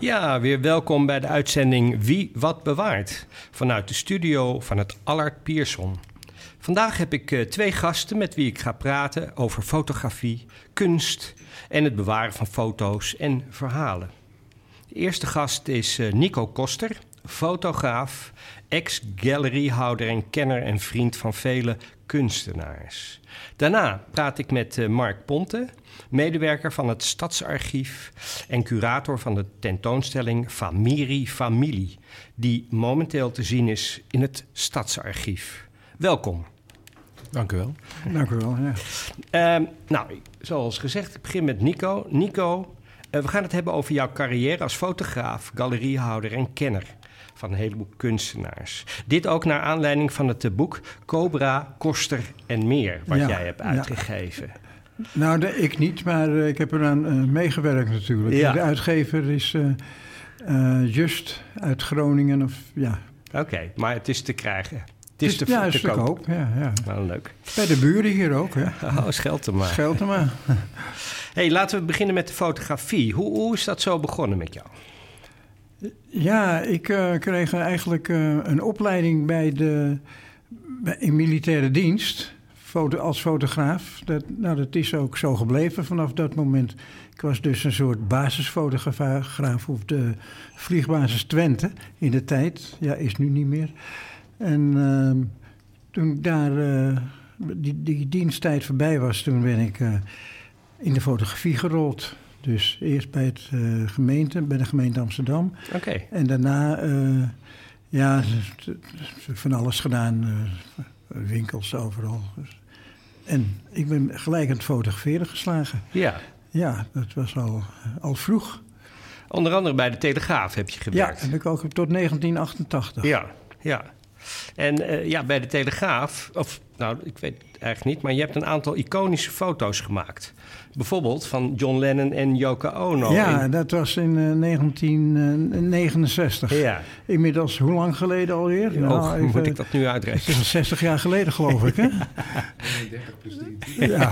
Ja, weer welkom bij de uitzending Wie wat bewaart. Vanuit de studio van het Allard Pierson. Vandaag heb ik uh, twee gasten met wie ik ga praten over fotografie, kunst en het bewaren van foto's en verhalen. De eerste gast is uh, Nico Koster, fotograaf, ex-galeriehouder en kenner en vriend van vele kunstenaars. Daarna praat ik met uh, Mark Ponte, medewerker van het Stadsarchief en curator van de tentoonstelling Famiri Familie, die momenteel te zien is in het Stadsarchief. Welkom. Dank u wel. Dank u wel, ja. Uh, nou, zoals gezegd, ik begin met Nico. Nico, uh, we gaan het hebben over jouw carrière als fotograaf, galeriehouder en kenner van een heleboel kunstenaars. Dit ook naar aanleiding van het boek Cobra, Koster en meer, wat Ja, jij hebt ja. uitgegeven. Nou, de- ik niet, maar eh, ik heb eraan eh, meegewerkt natuurlijk. Ja. De uitgever is eh, eh, Just uit Groningen. Of, ja, Oké, maar het is te krijgen. Het is te, ja, te is te koop. koop. Ja, ja. Nou, leuk. Bij de buren hier ook, hè. Oh, scheld er maar. Scheltema. hey, laten we beginnen met de fotografie. Hoe, hoe is dat zo begonnen met jou? Ja, ik eh, kreeg eigenlijk eh, een opleiding bij de, bij, in militaire dienst foto, als fotograaf. Dat, nou, dat is ook zo gebleven vanaf dat moment. Ik was dus een soort basisfotograaf op de vliegbasis Twente in de tijd. Ja, is nu niet meer. En ehm, toen ik daar eh, die, die diensttijd voorbij was, toen ben ik in de fotografie gerold. Dus eerst bij, het, eh, gemeente, bij de gemeente Amsterdam. Oké. En daarna, eh, ja, van alles gedaan. eh, winkels overal. En ik ben gelijk aan het fotograferen geslagen. Ja. Ja, dat was al, al vroeg. Onder andere bij de Telegraaf heb je Ja, gewerkt. heb ik ook tot 1988. Ja, ja. En eh, ja, bij de Telegraaf, of nou, ik weet het eigenlijk niet, maar je hebt een aantal iconische foto's gemaakt. Bijvoorbeeld van John Lennon en Yoko Ono. Ja, in- dat was in eh, 1969. ja. Inmiddels, hoe lang geleden alweer? Nou, even- moet ik dat nu uitrekenen? Het is al 60 jaar geleden, geloof ik, hè? 30 plus 3. Ja,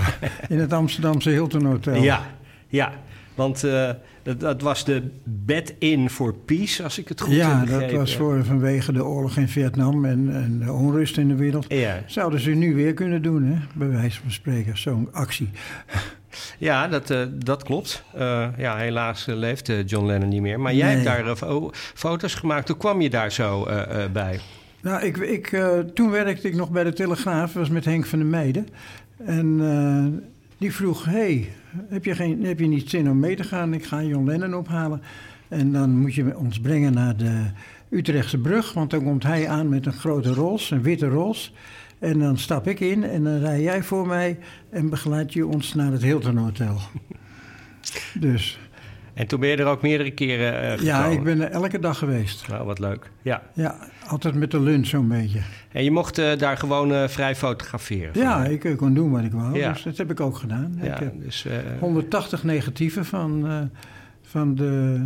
in het Amsterdamse Hilton Hotel. Ja, ja. Want eh, dat, dat was de bed-in voor peace, als ik het goed Ja, heb dat was voor, vanwege de oorlog in Vietnam en, en de onrust in de wereld. Ja, Zouden ze nu weer kunnen doen, hè? bij wijze van spreken, zo'n actie. ja dat, eh, dat klopt. Eh, ja, helaas eh, leeft John Lennon niet meer. Maar jij Nee. hebt daar fo- foto's gemaakt. Hoe kwam je daar zo bij? Nou, ik, ik, toen werkte ik nog bij de Telegraaf, dat was met Henk van der Meijden. En die vroeg, hey, heb, je geen, heb je niet zin om mee te gaan? Ik ga John Lennon ophalen. En dan moet je ons brengen naar de Utrechtse brug, want dan komt hij aan met een grote rols, een witte rols. En dan stap ik in en dan rij jij voor mij en begeleid je ons naar het Hilton Hotel. Dus En toen ben je er ook meerdere keren eh ja, ik ben er elke dag geweest. Nou, wat leuk. Ja. Ja, altijd met de lunch zo'n beetje. En je mocht eh, daar gewoon eh, vrij fotograferen. Ja, van, ik kon doen wat ik wou. Ja. Dus dat heb ik ook gedaan. ja, Ik heb dus, eh, 180 negatieven van, van de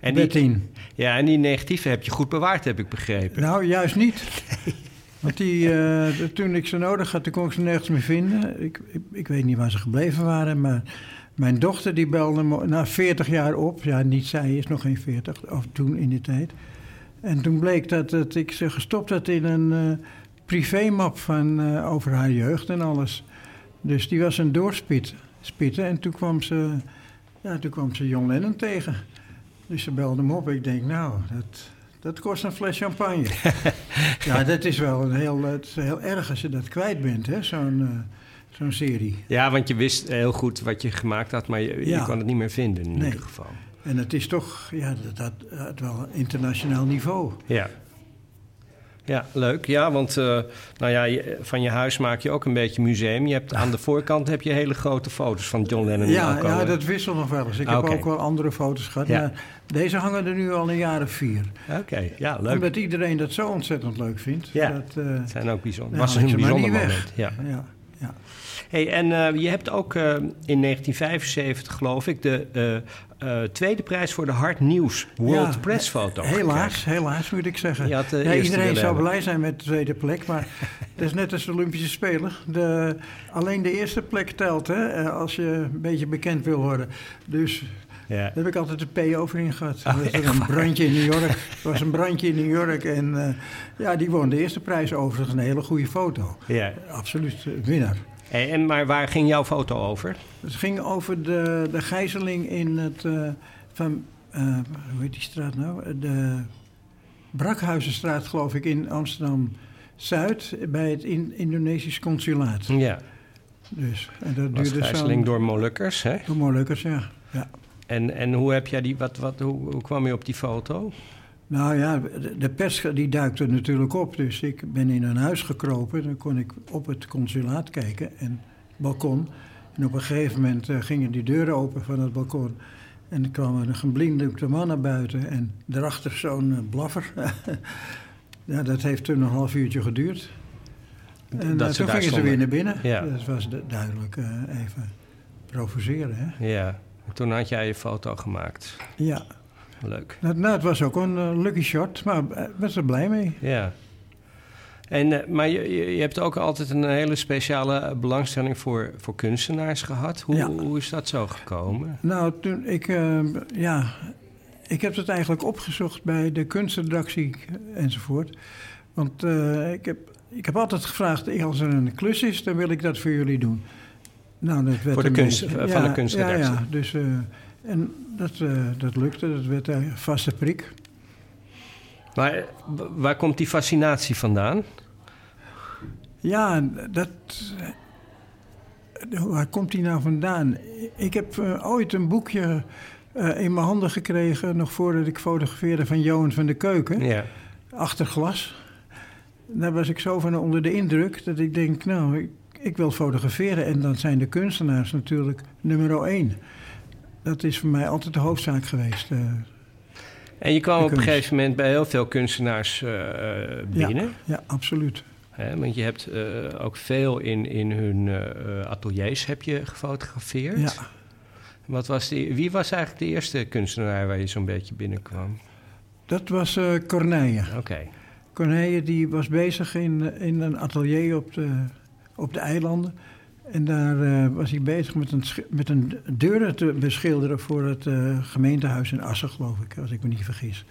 en die, Bettien. ja, en die negatieve heb je goed bewaard, heb ik begrepen. Nou, juist niet. Want die, toen ik ze nodig had, toen kon ik ze nergens meer vinden. Ik, ik, ik weet niet waar ze gebleven waren, maar mijn dochter die belde me na 40 jaar op. Ja, niet zij is nog geen 40, of toen in die tijd. En toen bleek dat, dat ik ze gestopt had in een eh privémap van, eh, over haar jeugd en alles. Dus die was een doorspitten. Spitten, en toen kwam, ze, ja, toen kwam ze John Lennon tegen. Dus ze belde hem op. Ik denk, nou, dat, dat kost een fles champagne. ja, dat is wel een heel, het is heel erg als je dat kwijt bent, hè, zo'n eh, zo'n serie. Ja, want je wist heel goed wat je gemaakt had, maar je, je Ja. kon het niet meer vinden in Nee. ieder geval. En het is toch, ja, dat had, had wel een internationaal niveau. Ja. Ja, leuk. Ja, want uh, nou ja, je, van je huis maak je ook een beetje museum. Je hebt, aan de voorkant heb je hele grote foto's van John Lennon. Ja, ja dat wisselt nog wel eens. Ik Ah, heb ook wel andere foto's gehad. Ja. Maar deze hangen er nu al een jaar of vier. Oké, ja, leuk. Omdat iedereen dat zo ontzettend leuk vindt. Ja. Dat, eh, Het zijn ook bijzonder. was een bijzonder moment. ja, ja. Hey, en eh, je hebt ook eh, in 1975, geloof ik, de eh, tweede prijs voor de Hard Nieuws World Ja, Press Foto. Helaas, helaas moet ik zeggen. Ja, iedereen zou blij zijn met de tweede plek, maar het is net als de Olympische Spelen. De, alleen de eerste plek telt, hè, als je een beetje bekend wil worden. Dus Ja. daar heb ik altijd de P over in gehad. Oh, was een brandje in New York. Er was een brandje in New York en ja, die won de eerste prijs overigens. Een hele goede foto. Ja. Absoluut winnaar. Hey, en, maar waar ging jouw foto over? Het ging over de, de gijzeling in het. eh, van, eh, hoe heet die straat nou? De Brakhuizenstraat, geloof ik, in Amsterdam Zuid. Bij het in, Indonesisch consulaat. Ja, Dus, en dat was duurde gijzeling door Molukkers, hè? Door Molukkers, ja. ja. En, en hoe heb jij die, wat, wat, hoe, hoe kwam je op die foto? Nou ja, de, pers die duikte natuurlijk op. Dus ik ben in een huis gekropen. Dan kon ik op het consulaat kijken en balkon. En op een gegeven moment eh, gingen die deuren open van het balkon. En er kwam een geblinddoekte man naar buiten. En daarachter zo'n eh, blaffer. ja, dat heeft toen een half uurtje geduurd. En Dat eh, toen gingen ze weer naar binnen. Ja. Dat was du- duidelijk even provoceren, hè? Ja, toen had jij je foto gemaakt. Ja. Leuk. Nou, nou, het was ook een eh, lucky shot, maar ik was er blij mee. Ja. En, eh, maar je, je hebt ook altijd een hele speciale eh, belangstelling voor, voor kunstenaars gehad. Hoe, Ja. hoe is dat zo gekomen? Nou, toen ik, eh, ja, ik heb het eigenlijk opgezocht bij de kunstredactie enzovoort. Want eh, ik, heb, ik heb altijd gevraagd, als er een klus is, dan wil ik dat voor jullie doen. Nou, dat werd Voor de kunst- van de kunstredactie. Ja, ja, dus, eh, en dat, eh, dat lukte, dat werd een vaste prik. Maar eh, waar komt die fascinatie vandaan? Ja, dat. eh, Waar komt die nou vandaan? Ik heb ooit een boekje in mijn handen gekregen, nog voordat ik fotografeerde van Johan van de Keuken, Ja. achter glas. Daar was ik zo van onder de indruk dat ik denk, nou, ik, ik wil fotograferen. En dan zijn de kunstenaars natuurlijk nummer één. Dat is voor mij altijd de hoofdzaak geweest. eh. En je kwam op een gegeven moment bij heel veel kunstenaars eh, binnen. ja, absoluut. Hè? Want je hebt eh, ook veel in, in hun ateliers heb je gefotografeerd. Ja. Wat was die, wie was eigenlijk de eerste kunstenaar waar je zo'n beetje binnenkwam? Dat was eh Corneille. Oké. Corneille die was bezig in, in een atelier op de, op de eilanden. En daar eh, was hij bezig met een, met een deuren te beschilderen voor het eh, gemeentehuis in Assen, geloof ik, als ik me niet vergis.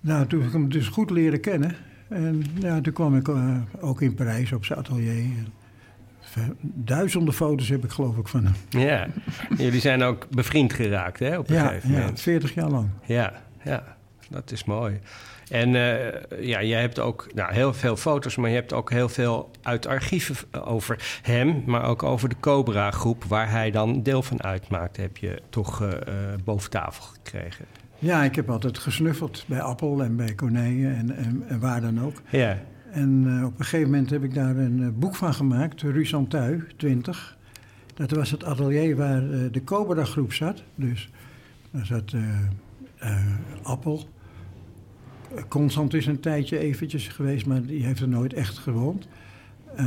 Nou, toen heb ik hem dus goed leren kennen. En ja, toen kwam ik eh, ook in Parijs op zijn atelier. Duizenden foto's heb ik geloof ik van hem. Ja, jullie zijn ook bevriend geraakt hè, op een Ja, gegeven ja, moment. 40 jaar lang. Ja, ja, dat is mooi. En eh, ja, jij hebt ook nou, heel veel foto's, maar je hebt ook heel veel uit archieven over hem, maar ook over de Cobra-groep, waar hij dan deel van uitmaakt, heb je toch eh, eh, boven tafel gekregen. Ja, ik heb altijd gesnuffeld bij Appel en bij Corneille en, en, en waar dan ook. Ja, En eh, op een gegeven moment heb ik daar een eh, boek van gemaakt, Rue Santui, 20. Dat was het atelier waar eh, de Cobra groep zat. Dus daar zat eh, eh, Appel. Constant is een tijdje eventjes geweest, maar die heeft er nooit echt gewoond. Eh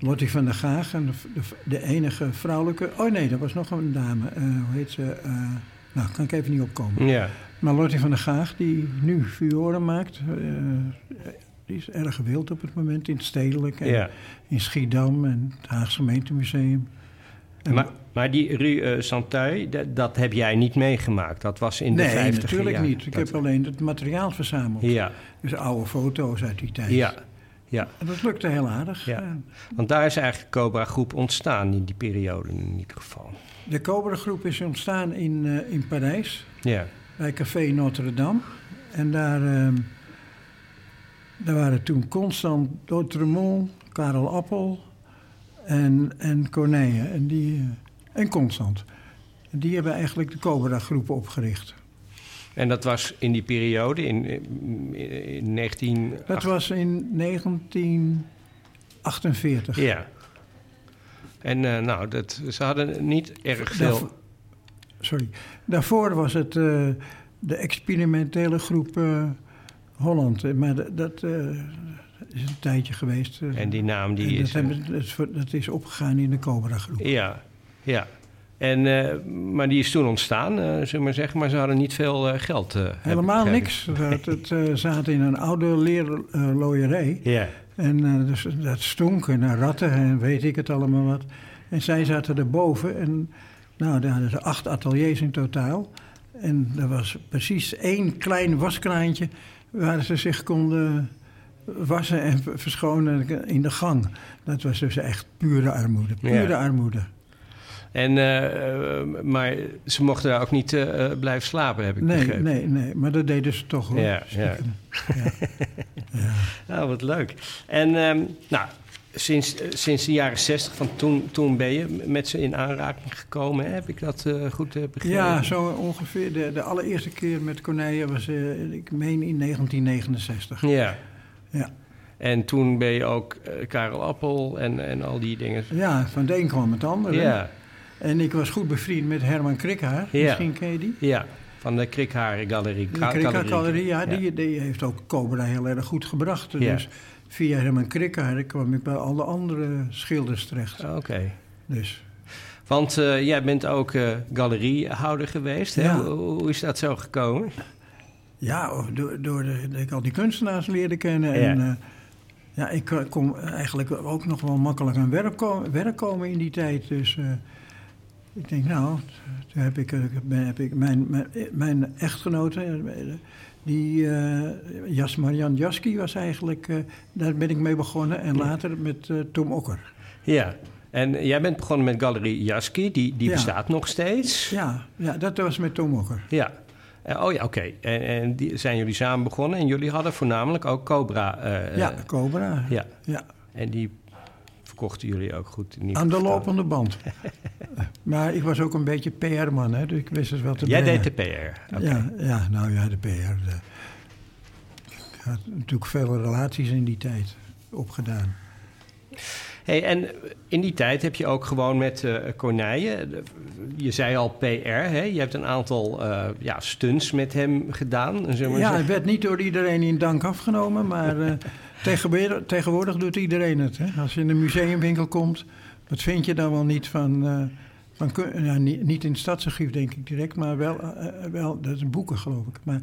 Lottie van der Gaag, en de, de, enige vrouwelijke... Oh nee, er was nog een dame. Eh, hoe heet ze? Eh, nou, kan ik even niet opkomen. ja, Maar Lottie van der Gaag, die nu furoren maakt, die is erg gewild op het moment in het Stedelijk en ja. in Schiedam en het Haagse Gemeentemuseum. Maar, maar die Rue Santeuil, dat, heb jij niet meegemaakt. Dat was in de nee, 50 natuurlijk jaar. niet. Ik Dat- heb alleen het materiaal verzameld. Ja, Dus oude foto's uit die tijd. ja, ja. En dat lukte heel aardig. Ja. Want daar is eigenlijk de Cobra-groep ontstaan in die periode in ieder geval. De Cobra groep is ontstaan in, eh, in Parijs, Ja, bij Café Notre-Dame. En daar, ehm, daar waren toen Constant Dautremont, Karel Appel en, en Corneille. En, die, eh, en Constant. Die hebben eigenlijk de Cobra groep opgericht. En dat was in die periode, in, in 19... Dat was in 1948. Ja. En uh, nou, dat, ze hadden niet erg veel... Daarvoor, sorry. Daarvoor was het uh, de experimentele groep uh, Holland. Maar dat, dat is een tijdje geweest. en die naam die dat is... Hebben, dat, dat is opgegaan in de Cobra-groep. Ja, ja. En, uh, maar die is toen ontstaan, uh, zullen maar zeggen. Maar ze hadden niet veel uh, geld. Helemaal niks. Het, het zaten in een oude leerlooierij. Ja. En dus, dat stonk naar ratten en weet ik het allemaal wat. En zij zaten erboven. En nou, daar hadden ze acht ateliers in totaal. En er was precies één klein waskraantje waar ze zich konden wassen en verschonen in de gang. Dat was dus echt pure armoede. Pure ja. armoede. En, uh, maar ze mochten daar ook niet uh, blijven slapen, heb ik nee, begrepen. Nee, nee, maar dat deden ze toch hoor. Ja, ja. ja. ja. Nou, wat leuk. En um, nou, sinds, sinds de jaren zestig van toen, toen ben je met ze in aanraking gekomen. Hè? Heb ik dat uh, goed begrepen? Ja, zo ongeveer. De, de allereerste keer met Corneille was, ik meen, in 1969. Ja. Ja. En toen ben je ook Karel Appel en, en al die dingen. Ja, van de een kwam het ander. Ja. En ik was goed bevriend met Herman Krikhaar. Ja. Misschien ken je die? Ja, van de Krikhaar Galerie. De Krikhaar Galerie, ja, ja. Die, die heeft ook Cobra heel erg goed gebracht. Ja. Dus via Herman Krikhaar kwam ik bij alle andere schilders terecht. Oké. Okay. Dus. Want uh, jij bent ook uh, galeriehouder geweest. Hè? Hoe, is dat zo gekomen? Ja, door, door de, dat ik al die kunstenaars leerde kennen. Ja. En, uh, ja, ik kon eigenlijk ook nog wel makkelijk aan werk komen, werk komen in die tijd. Dus uh, ik denk, nou, toen heb ik, heb ik mijn, mijn, mijn, echtgenote, die uh, Jas Marian Jaski was eigenlijk, uh, daar ben ik mee begonnen. En later met uh, Tom Okker. Ja, en jij bent begonnen met Galerie Jaski, die, die Ja. bestaat nog steeds. Ja, ja, dat was met Tom Okker. Ja. Eh, oh ja, oké. En, en die zijn jullie samen begonnen en jullie hadden voornamelijk ook Cobra. eh, ja, eh, Cobra. ja. ja. En die verkochten jullie ook goed. in ieder Aan de lopende band. maar ik was ook een beetje PR-man, hè, dus ik wist het wel te Jij brengen. deed de PR. Ja, ja, nou ja, de PR. De, ik had natuurlijk veel relaties in die tijd opgedaan. Hey, en in die tijd heb je ook gewoon met Corneille, de- je zei al PR, hè? je hebt een aantal eh, ja, stunts met hem gedaan. Maar Ja, het werd niet door iedereen in dank afgenomen, maar eh, tegenwoordig, tegenwoordig doet iedereen het. Hè? Als je in een museumwinkel komt, wat vind je dan wel niet van... van niet, niet in het stadsarchief, denk ik direct, maar wel, wel dat is boeken, geloof ik. Maar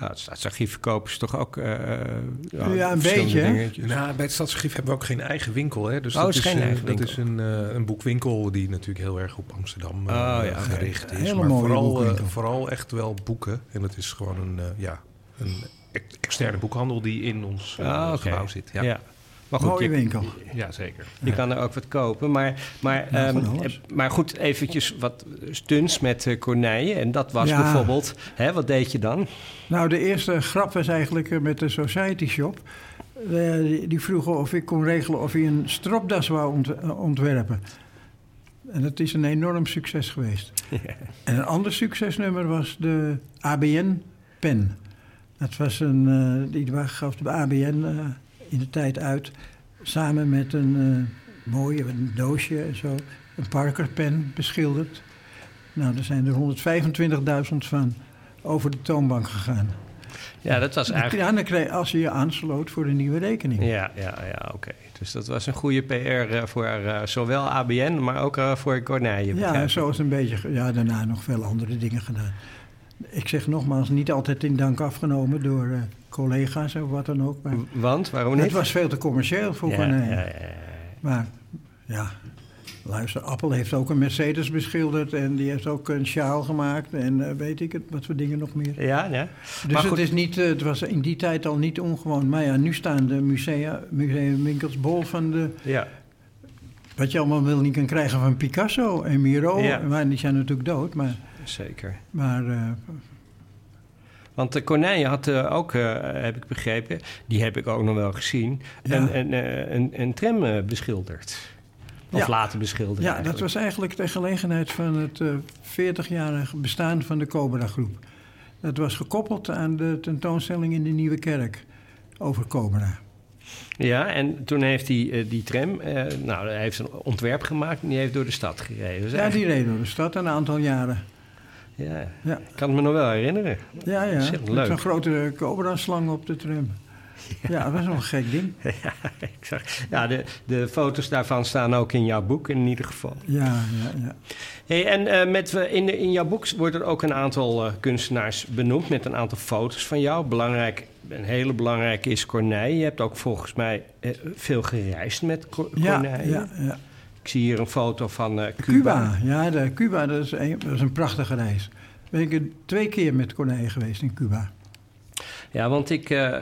Ah, het staatsarchief verkopen ze toch ook eh, Ja, een beetje, dingetjes. Nou, bij het Stadsarchief hebben we ook geen eigen winkel. Hè? Dus Oh, dat is geen eigen dat is een, eh, een boekwinkel die natuurlijk heel erg op Amsterdam eh, Oh, ja, gericht is. Hele maar mooie vooral, boekwinkel. vooral echt wel boeken. En het is gewoon een, eh, ja, een ex- externe boekhandel die in ons Ah, gebouw zit. Ja. Maar goed, mooie je, winkel. zeker. je kan er ook wat kopen. Maar, maar, Ja, ehm, eh, maar goed, eventjes wat stunts met eh Corneille. En dat was Ja. bijvoorbeeld, hè, wat deed je dan? Nou, de eerste grap was eigenlijk eh, met de Society Shop. Eh, die, die vroegen of ik kon regelen of hij een stropdas wou ont- ontwerpen. En dat is een enorm succes geweest. En een ander succesnummer was de ABN-pen. Dat was een, eh, die gaf de ABN eh, in de tijd uit. Samen met een eh, mooie een doosje en zo. Een Parker-pen beschilderd. Nou, er zijn er 125.000 van over de toonbank gegaan. Ja, dat was eigenlijk... Ja, dan kreeg als je je aansloot voor een nieuwe rekening. Ja, ja, ja, oké. Dus dat was een goede PR eh, voor eh, zowel ABN, maar ook voor Corneille. Ja, zo is een beetje. Ja, daarna nog veel andere dingen gedaan. Ik zeg nogmaals, niet altijd in dank afgenomen door collega's of wat dan ook. Maar Want, waarom niet? het was veel te commercieel voor ja, Corneille. ja, ja, ja. Maar ja, luister, Appel heeft ook een Mercedes beschilderd en die heeft ook een sjaal gemaakt en eh, weet ik het, wat voor dingen nog meer. Ja, ja. Dus Maar het, goed. is niet, eh, het was in die tijd al niet ongewoon. Maar ja, nu staan de musea, museumwinkels bol van de, ja. wat je allemaal wel niet kan krijgen van Picasso en Miro. Ja. Maar die zijn natuurlijk dood, maar... Zeker. maar eh, Want de Corneille had eh, ook, eh, heb ik begrepen, die heb ik ook nog wel gezien, Ja. een, een, eh, een, een tram beschilderd. Of Ja. later beschilderd ja, dat was eigenlijk de gelegenheid van het eh 40-jarige bestaan van de Cobra-groep. Dat was gekoppeld aan de tentoonstelling in de Nieuwe Kerk over Cobra. Ja, en toen heeft hij die tram, nou, hij heeft een ontwerp gemagemaakt en die heeft door de stad gereden. Dus Ja, eigenlijk- die reed door de stad een aantal jaren. Ja, Ja, ik kan het me nog wel herinneren. ja, ja. Met zo'n grote Cobra-slang op de tram. Ja, dat was wel een gek ding. ja, ik zag, ja de, de foto's daarvan staan ook in jouw boek in ieder geval. Ja, ja, ja. Hey, en eh, met, in, in jouw boek worden er ook een aantal eh, kunstenaars benoemd met een aantal foto's van jou. Belangrijk, een hele belangrijke is Corneille. Je hebt ook volgens mij eh, veel gereisd met Cor- Ja, Corneille. ja, ja. Ik zie hier een foto van eh, Cuba. Cuba, ja, de, Cuba dat, is een, dat is een prachtige reis. Ben ik twee keer met Corneille geweest in Cuba. Ja, want ik, eh,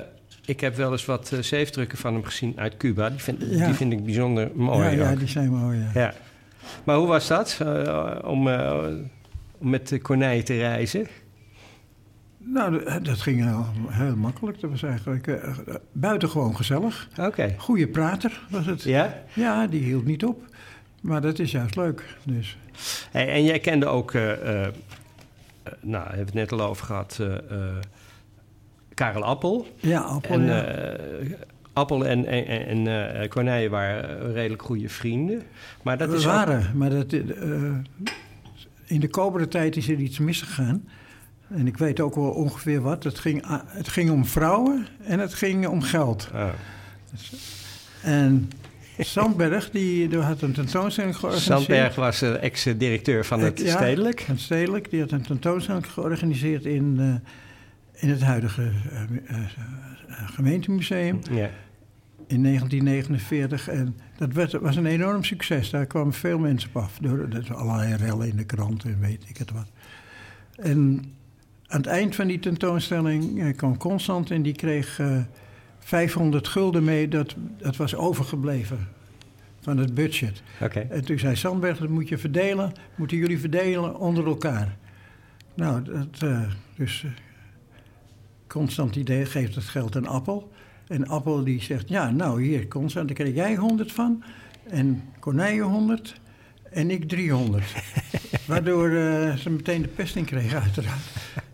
ik heb wel eens wat eh, zeefdrukken van hem gezien uit Cuba. Die vind, Ja. die vind ik bijzonder mooi. ja, ja, die zijn mooi. Ja. Ja. Maar hoe was dat om, om met Corneille te reizen? Nou, dat- ging heel, heel makkelijk. Dat was eigenlijk eh, buitengewoon gezellig. Oké. Goeie prater was het. Ja? Ja, die hield niet op. Maar dat is juist leuk. Dus. Hey, en jij kende ook, eh, eh, eh, nou, we hebben het net al over gehad, eh, eh, Karel Appel. Ja, Appel, en ja. Appel en, en, en Corneille waren redelijk goede vrienden. Maar dat We is ook- waren, maar dat, in de kobere tijd is er iets misgegaan. En ik weet ook wel ongeveer wat. Het ging, het ging om vrouwen en het ging om geld. Ah. En Sandberg, die, die had een tentoonstelling georganiseerd. Sandberg was eh, ex-directeur van het Ik- ja, Stedelijk. Het Stedelijk, die had een tentoonstelling georganiseerd in, eh, in het huidige eh, eh, eh, gemeentemuseum Ja. in 1949. En dat werd, was een enorm succes. Daar kwamen veel mensen op af. Door allerlei rellen in de krant en weet ik het wat. En aan het eind van die tentoonstelling eh, kwam Constant en die kreeg eh 500 gulden mee. Dat, dat was overgebleven van het budget. En toen zei Sandberg, dat moet je verdelen, moeten jullie verdelen onder elkaar. Nou, dat, eh, dus eh, Constant idee geeft het geld aan Appel. En Appel die zegt, ja, nou hier, Constant, daar krijg jij 100 van. En Corneille 100 en ik 300. Waardoor eh, ze meteen de pest in kregen, uiteraard.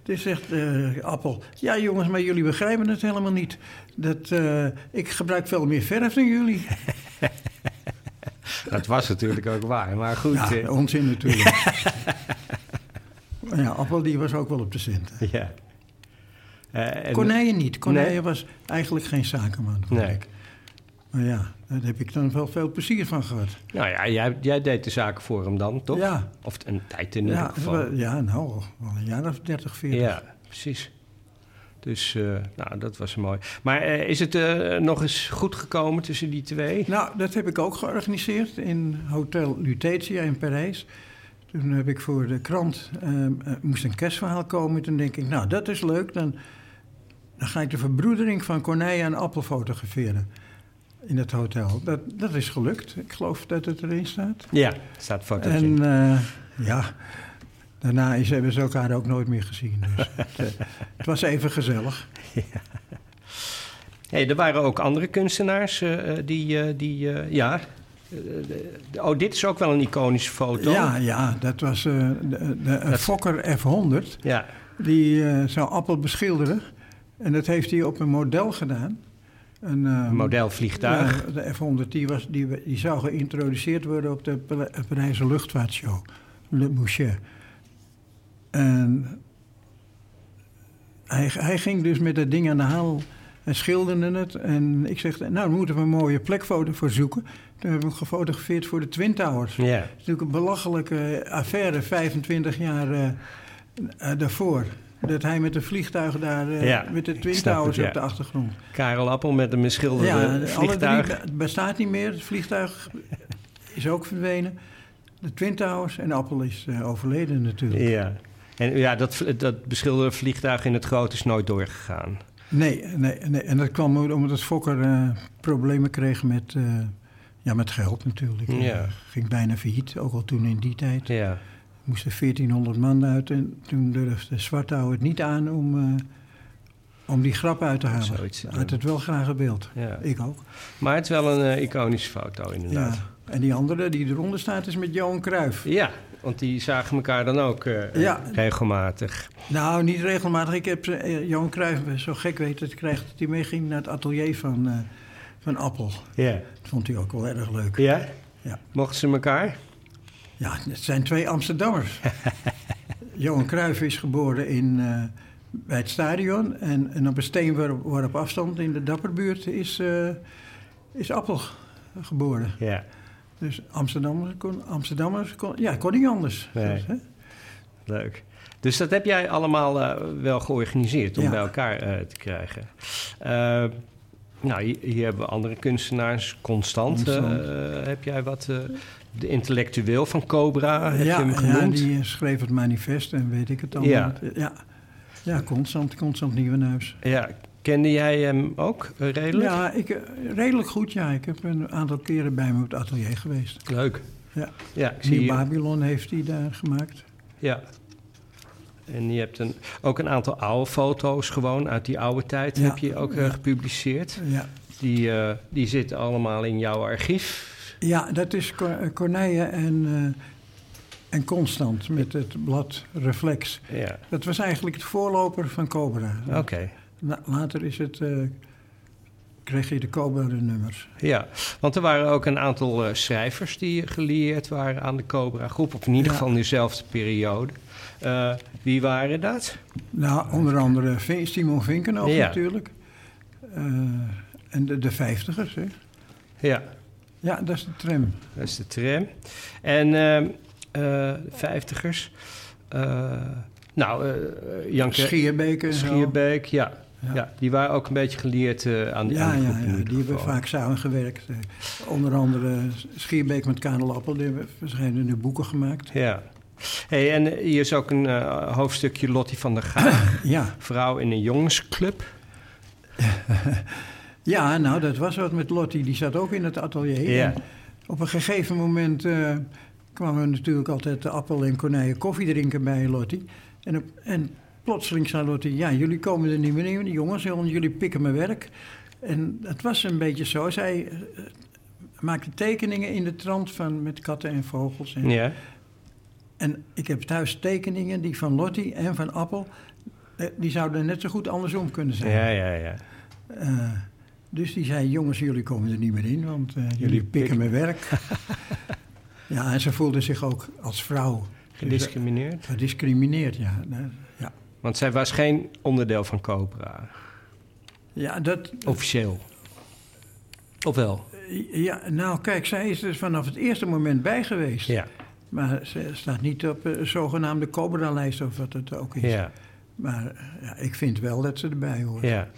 Dus zegt eh, Appel, ja jongens, maar jullie begrijpen het helemaal niet. Dat, eh, ik gebruik veel meer verf dan jullie. Dat was natuurlijk ook waar. Maar goed. Ja, eh, onzin natuurlijk. Ja, Appel die was ook wel op de centen. ja. Eh, en- Corneille niet. Corneille Nee. was eigenlijk geen zakenman, Nee. ik. Maar ja, daar heb ik dan wel veel plezier van gehad. Nou ja, jij, jij deed de zaken voor hem dan, toch? Ja. Of een tijd in ieder Ja, geval. ja, nou, wel een jaar of 30, 40. Ja, precies. Dus, eh, nou, dat was mooi. Maar eh, is het eh, nog eens goed gekomen tussen die twee? Nou, dat heb ik ook georganiseerd in Hotel Lutetia in Parijs. Toen heb ik voor de krant, moest een kerstverhaal komen. Toen denk ik, nou, dat is leuk. Dan, dan ga ik de verbroedering van Corneille en Appel fotograferen in het hotel. Dat, dat is gelukt. Ik geloof dat het erin staat. Ja, staat foto. En eh, ja, daarna is, hebben ze elkaar ook nooit meer gezien. Dus het, eh, het was even gezellig. Hey, er waren ook andere kunstenaars eh, die, die ja... oh, dit is ook wel een iconische foto. Ja, ja, dat was de, de, Dat- Fokker F100. Ja, Die zou Appel beschilderen. En dat heeft hij op een model gedaan. Een, eh, een modelvliegtuig. Ja, de F-100 die, was, die, die zou geïntroduceerd worden op de Pala- Parijse luchtvaartshow. Le Boucher. En hij, hij ging dus met dat ding aan de haal en schilderde het. En ik zeg, nou, daar moeten we een mooie plekfoto voor zoeken. Toen hebben we hem gefotografeerd voor de Twin Towers. Ja. Het is natuurlijk een belachelijke affaire, 25 jaar eh, eh, daarvoor. Dat hij met een vliegtuig daar, eh, Ja, met de Twin Towers het, op de achtergrond. Karel Appel met een beschilderde Ja, alle drie be- bestaat niet meer. Het vliegtuig is ook verdwenen. De Twin Towers en Appel is eh, overleden natuurlijk. Ja. En ja, dat, dat beschilderde vliegtuig in het groot is nooit doorgegaan. Nee, nee, nee, en dat kwam omdat Fokker eh, problemen kreeg met, ja, met geld natuurlijk. Ja. Ging bijna failliet, ook al toen in die tijd. Ja. Moesten 1400 man uit en toen durfde Zwartouw het niet aan om, eh, om die grap uit te halen. Zoiets Hij had het wel graag gebeeld. Ja. Ik ook. Maar het is wel een eh, iconische foto, inderdaad. Ja. En die andere die eronder staat is met Johan Cruijff. Ja, want die zagen elkaar dan ook eh, Ja. regelmatig. Nou, niet regelmatig. Ik heb Johan Cruijff zo gek weten te krijgen... dat hij meeging naar het atelier van, van Appel. Ja. Dat vond hij ook wel erg leuk. Ja? Ja. Mochten ze elkaar? Ja, het zijn twee Amsterdammers. Johan Cruijff is geboren in, eh, bij het stadion. En, en op een steenworp afstand in de Dapperbuurt is, eh, is Appel geboren. Ja. Dus Amsterdammers kon, Amsterdammers kon, ja, kon niet anders. Nee. Dus, hè? Leuk. Dus dat heb jij allemaal eh, wel georganiseerd om Ja. bij elkaar te krijgen. Nou, hier, hier hebben we andere kunstenaars. Constant, Constant. heb jij wat... de intellectueel van Cobra, heb ja, je hem ja, genoemd? die eh, schreef het manifest en weet ik het allemaal. Ja. Ja, ja constant, constant Nieuwenhuis. Ja, kende jij hem ook eh, redelijk? Ja, ik, eh, redelijk goed, ja. Ik heb een aantal keren bij hem op het atelier geweest. Leuk. Ja. Ja, ik zie Babylon heeft hij daar gemaakt. Ja. En je hebt een, ook een aantal oude foto's gewoon uit die oude tijd Ja. heb je ook Ja. gepubliceerd. Ja. Die, die zitten allemaal in jouw archief. Ja, dat is eh, Corneille en, eh, en Constant met het blad Reflex. Ja, Dat was eigenlijk het voorloper van Cobra. oké. Later is het, eh, kreeg je de Cobra-nummers. Ja, want er waren ook een aantal schrijvers die gelieerd waren aan de Cobra-groep. Of in ieder Ja. geval in dezelfde periode. Wie waren dat? Nou, onder andere Simon Vinkenhoff Ja. natuurlijk. Eh, en de, de vijftigers, hè. Ja, Ja, dat is de tram. dat is de tram. En ehm, eh, vijftigers. Eh, nou, eh Jan Schierbeek en zo. Schierbeek, ja. Ja. Ja. die waren ook een beetje geleerd eh, aan Ja, de ja, ja, ieder die hebben vaak samengewerkt. Onder andere Schierbeek met Karel Appel, die hebben verschillende boeken gemaakt. Ja. Hey, en hier is ook een hoofdstukje Lottie van der Gaag. Ja. vrouw in een jongensclub. ja, nou, dat was wat met Lottie. Die zat ook in het atelier. Ja. Op een gegeven moment eh, kwamen we natuurlijk altijd de appel en konijnen koffie drinken bij Lottie. En, op, en plotseling zei Lottie, ja, jullie komen er niet meer in, jongens, jullie pikken mijn werk. En het was een beetje zo. Zij eh, maakte tekeningen in de trant van, met katten en vogels. En, Ja. en ik heb thuis tekeningen die van Lottie en van Appel, eh, die zouden net zo goed andersom kunnen zijn. ja, ja, ja. Dus die zei, jongens, jullie komen er niet meer in, want eh, jullie, Jullie pikken pikken. mijn werk. ja, en ze voelde zich ook als vrouw Gediscrimineerd. gediscrimineerd. Ja, ja. Want zij was geen onderdeel van Cobra. ja, dat, Officieel. Of wel? ja, nou kijk, zij is er vanaf het eerste moment bij geweest. Ja. Maar ze staat niet op een zogenaamde Cobra-lijst of wat het ook is. Ja. Maar eh, ja, ik vind wel dat ze erbij hoort. Ja.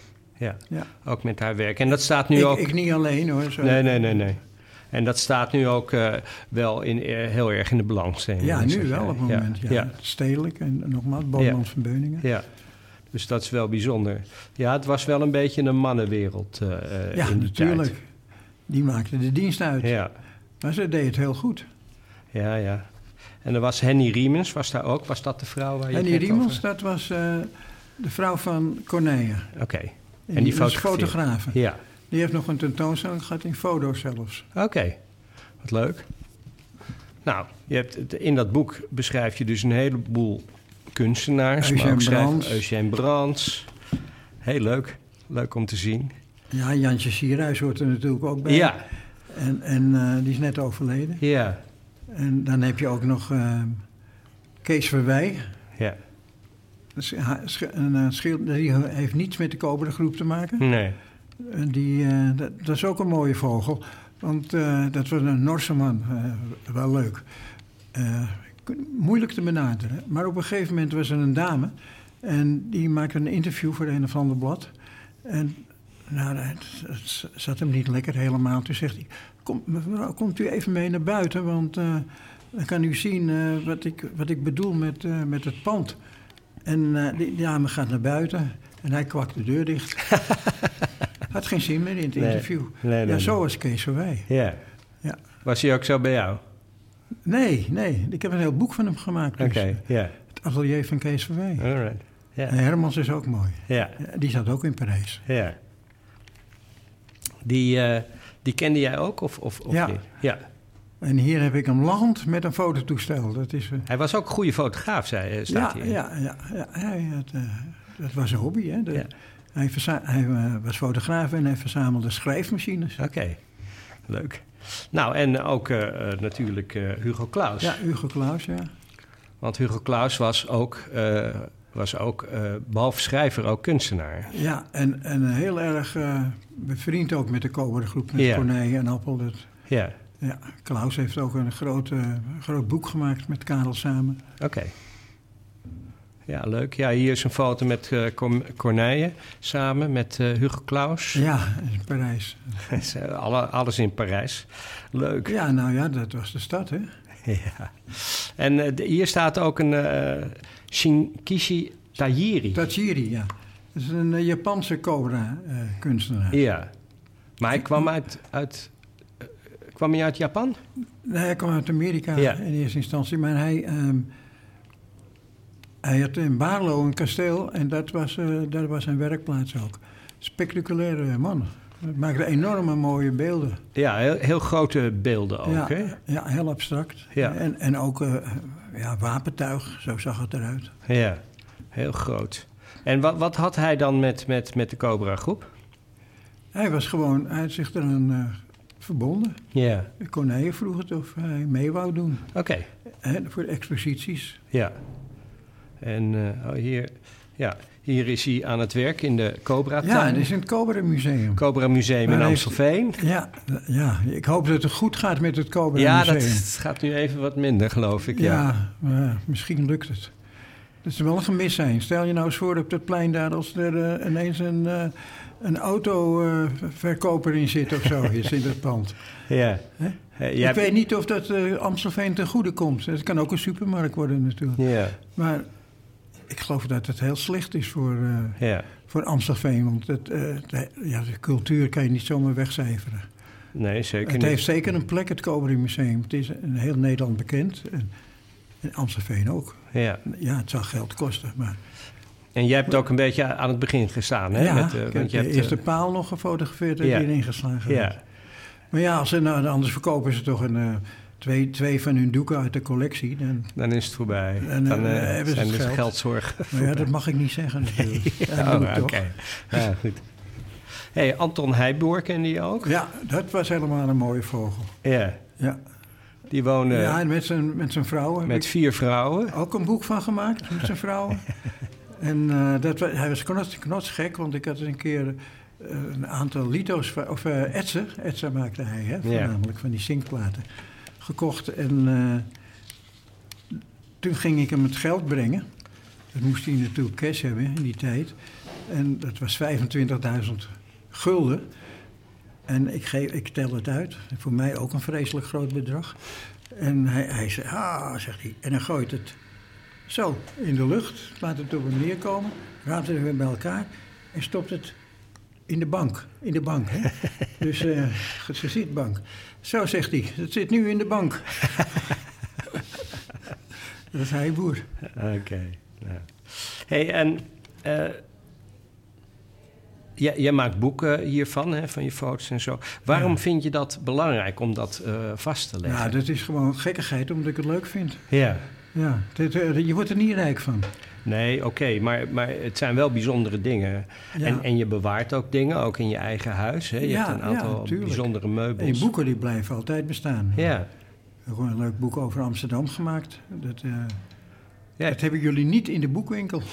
Ja. Ja. Ook met haar werk. En dat staat nu ik, ook... ik niet alleen hoor. Zo. Nee, nee, nee, nee. En dat staat nu ook eh, wel in, eh, heel erg in de belangstelling. Ja, nu wel op het moment. Ja, Ja. Stedelijk en nogmaals, Boomland Ja. van Beuningen. ja. Dus dat is wel bijzonder. Ja, het was wel een beetje een mannenwereld eh, Ja, in die natuurlijk. tijd. Die maakte de dienst uit. Ja, Maar ze deed het heel goed. ja, ja. En er was Henny Riemens, was daar ook? Was dat de vrouw waar je Riemels, over- dat was de vrouw van Corneille. Oké, En, die fotografeerde? fotografe. ja. Die heeft nog een tentoonstelling gehad in foto's zelfs. Oké, wat leuk. Nou, je hebt, het- in dat boek beschrijf je dus een heleboel kunstenaars. Eugène Brands. Eugène Brands. Heel leuk. Leuk om te zien. Ja, Jantje Sierhuis hoort er natuurlijk ook bij. Ja, En, en eh, die is net overleden. ja, En dan heb je ook nog eh, Kees Verwij. ja. Dat is ha- sch- Een eh, heeft niets met de Cobra groep te maken. Nee. Die, eh, dat, dat is ook een mooie vogel. Want eh, dat was een Norse man. wel leuk. Moeilijk te benaderen. Maar op een gegeven moment was er een dame. En die maakte een interview voor een of ander blad. En nou, het, zat hem niet lekker helemaal. Toen zegt hij, Kom, mevrouw, komt u even mee naar buiten. Want dan kan u zien wat, ik, wat ik bedoel met, met het pand. En eh, die dame gaat naar buiten. En hij kwakt de deur dicht. Had geen zin meer in het Nee. interview. Nee, nee, ja, nee. zo was Kees Verwij. Ja. Ja. Was hij ook zo bij jou? Nee, nee. Ik heb een heel boek van hem gemaakt. Oké, dus. ja. Het atelier van Kees Verwij. Alright. Ja. En Hermans is ook mooi. Ja, Die zat ook in Parijs. ja. Die, eh, die kende jij ook? Of, of, of Ja. niet? Ja. En hier heb ik hem land met een fototoestel. Dat is... eh, Hij was ook een goede fotograaf, zei, eh, staat ja, hier. ja, ja, ja, hij had, eh, dat was een hobby. Hè? De- Ja. Hij, hij was fotograaf en hij verzamelde schrijfmachines. Oké, leuk. Nou, en ook natuurlijk Hugo Claus. Ja, Hugo Claus, ja. Want Hugo Claus was ook, was ook eh, behalve schrijver, ook kunstenaar. Ja, en, en heel erg bevriend ook met de Cobra-groep, met Ja. Corneille en Appel. Dat, Ja, ja, Klaus heeft ook een groot, groot boek gemaakt met Karel samen. oké. Ja, leuk. Ja, hier is een foto met Cor- Corneille samen met eh, Hugo Claus. Ja, in Parijs. Alle, alles in Parijs. Leuk. Ja, nou ja, dat was de stad, hè? Ja. En eh, de- hier staat ook een eh Shinkishi Tajiri. Tajiri, ja. Dat is een Japanse Cobra-kunstenaar. Ja. Maar hij kwam uit... uit kwam hij uit Japan? Nee, hij kwam uit Amerika Ja. in eerste instantie, maar hij, ehm, hij had in Baarlo een kasteel en dat was, eh, dat was zijn werkplaats ook. Spectaculaire man. Hij maakte enorme mooie beelden. Ja, heel, heel grote beelden ook, ja, hè? ja, heel abstract. Ja. En, en ook eh, ja, wapentuig, zo zag het eruit. Ja, heel groot. En wat, wat had hij dan met, met, met de Cobra-groep? Hij was gewoon, hij had zich eraan eh verbonden. Ja, Corneille vroeg het of hij mee wou doen oké. voor de exposities. Ja. En eh, oh, hier, ja, hier is hij aan het werk in de Cobra-tuin. Ja, het is in het Cobra Museum. Cobra Museum Maar in heeft- Amstelveen. Ja, ja, ik hoop dat het goed gaat met het Cobra Ja, Museum. dat gaat nu even wat minder, geloof ik. Ja. Ja, maar misschien lukt het. Dat is wel een gemis zijn. Stel je nou eens voor op dat plein daar als er eh, ineens een, eh een autoverkoper in zit of zo is in dat pand. ja. Eh, ik hebt- weet niet of dat eh, Amstelveen ten goede komt. Het kan ook een supermarkt worden natuurlijk. Ja, Maar ik geloof dat het heel slecht is voor, eh, ja. voor Amstelveen. Want het, eh, de, ja, de cultuur kan je niet zomaar wegcijferen. Nee, zeker Het niet. heeft zeker een plek, het Cobra Museum. Het is in heel Nederland bekend. En, en Amstelveen ook. Ja. Ja, het zal geld kosten, maar... En jij hebt ook een beetje aan het begin gestaan, hè? ja, Met, eh, want je de hebt, eerste eh, paal nog gefotografeerd en ja. erin geslagen. ja, Maar ja, als ze, nou, anders verkopen ze toch een, eh, twee, twee van hun doeken uit de collectie. Dan, dan is het voorbij. En, dan hebben ze zijn het dus geld. geldzorgen. maar ja, dat mag ik niet zeggen natuurlijk. Ja, Oh, doe ik oké. Ja, goed. Hey, Anton Heijboer kende je ook? Ja, dat was helemaal een mooie vogel. Ja. Ja, Die woonde ja met zijn, met zijn vrouw heb met vier vrouwen. ook een boek van gemaakt met zijn vrouw. en eh, dat, hij was knots, knotsgek, want ik had een keer eh, een aantal lito's, of eh etsen, etsen maakte hij, hè, voornamelijk van die zinkplaten, gekocht. En toen ging ik hem het geld brengen. Dat moest hij natuurlijk cash hebben in die tijd. En dat was 25.000 gulden. En ik, geef, ik tel het uit. Voor mij ook een vreselijk groot bedrag. En hij, hij zei, ah, zegt hij. En dan gooit het zo in de lucht. Laat het op hem neerkomen. Raapt het weer bij elkaar. En stopt het in de bank. In de bank, hè. dus eh zijn zitbank. Zo, zegt hij. Het zit nu in de bank. Dat is hij boer. Oké. ja. Hey, en eh, jij, jij maakt boeken hiervan, hè, van je foto's en zo. Waarom Ja. vind je dat belangrijk om dat eh, vast te leggen? Nou, dat is gewoon gekkigheid omdat ik het leuk vind. Ja. Ja, eh, je wordt er niet rijk van. Nee, oké, maar, maar het zijn wel bijzondere dingen. Ja. En, en je bewaart ook dingen, ook in je eigen huis. Hè? Je Ja, hebt een aantal bijzondere meubels. En boeken die blijven altijd bestaan. Ja. Gewoon een leuk boek over Amsterdam gemaakt. Dat, Ja. dat hebben jullie niet in de boekwinkel.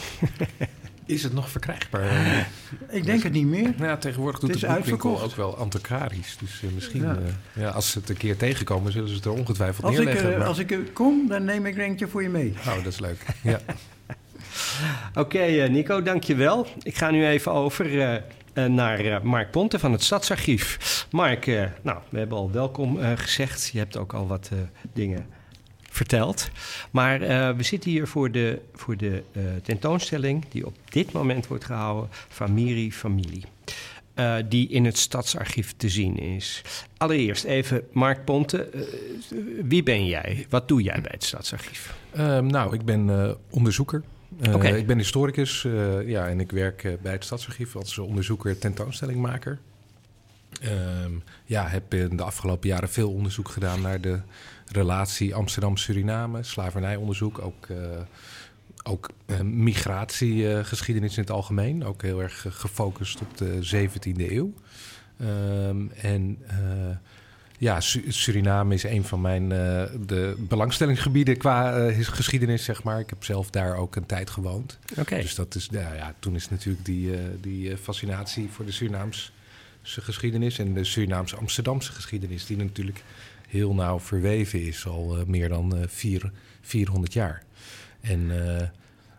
Is het nog verkrijgbaar? Ik denk het niet meer. Nou ja, tegenwoordig doet Het de boekwinkel ook wel antiquarisch. Dus eh, misschien, Ja. eh, ja, als ze het een keer tegenkomen, zullen ze het er ongetwijfeld Als ik, neerleggen. eh, maar- als ik er kom, dan neem ik er eentje voor je mee. Oh, dat is leuk. Ja. Oké, eh, Nico, dankjewel. Ik ga nu even over eh, eh, naar eh, Mark Ponte van het Stadsarchief. Mark, eh, nou, we hebben al welkom eh, gezegd. Je hebt ook al wat eh, dingen verteld. Maar eh, we zitten hier voor de, voor de eh, tentoonstelling die op dit moment wordt gehouden, Famiri Familie. eh, die in het Stadsarchief te zien is. Allereerst even, Mark Ponte, wie ben jij? Wat doe jij bij het Stadsarchief? Ehm, nou, ik ben onderzoeker. Oké. Ik ben historicus ja, en ik werk bij het Stadsarchief als onderzoeker tentoonstellingmaker. Ehm, ja, heb in de afgelopen jaren veel onderzoek gedaan naar de relatie Amsterdam-Suriname, slavernijonderzoek, ook, uh, ook uh, migratiegeschiedenis in het algemeen. Ook heel erg gefocust op de 17e eeuw. Um, en uh, ja, Suriname is een van mijn de belangstellingsgebieden qua geschiedenis, zeg maar. Ik heb zelf daar ook een tijd gewoond. Okay. Dus dat is, nou ja, toen is natuurlijk die, die fascinatie voor de Surinaams geschiedenis en de Surinaamse Amsterdamse geschiedenis, die natuurlijk heel nauw verweven is, al uh, meer dan uh, vier, 400 jaar. En uh,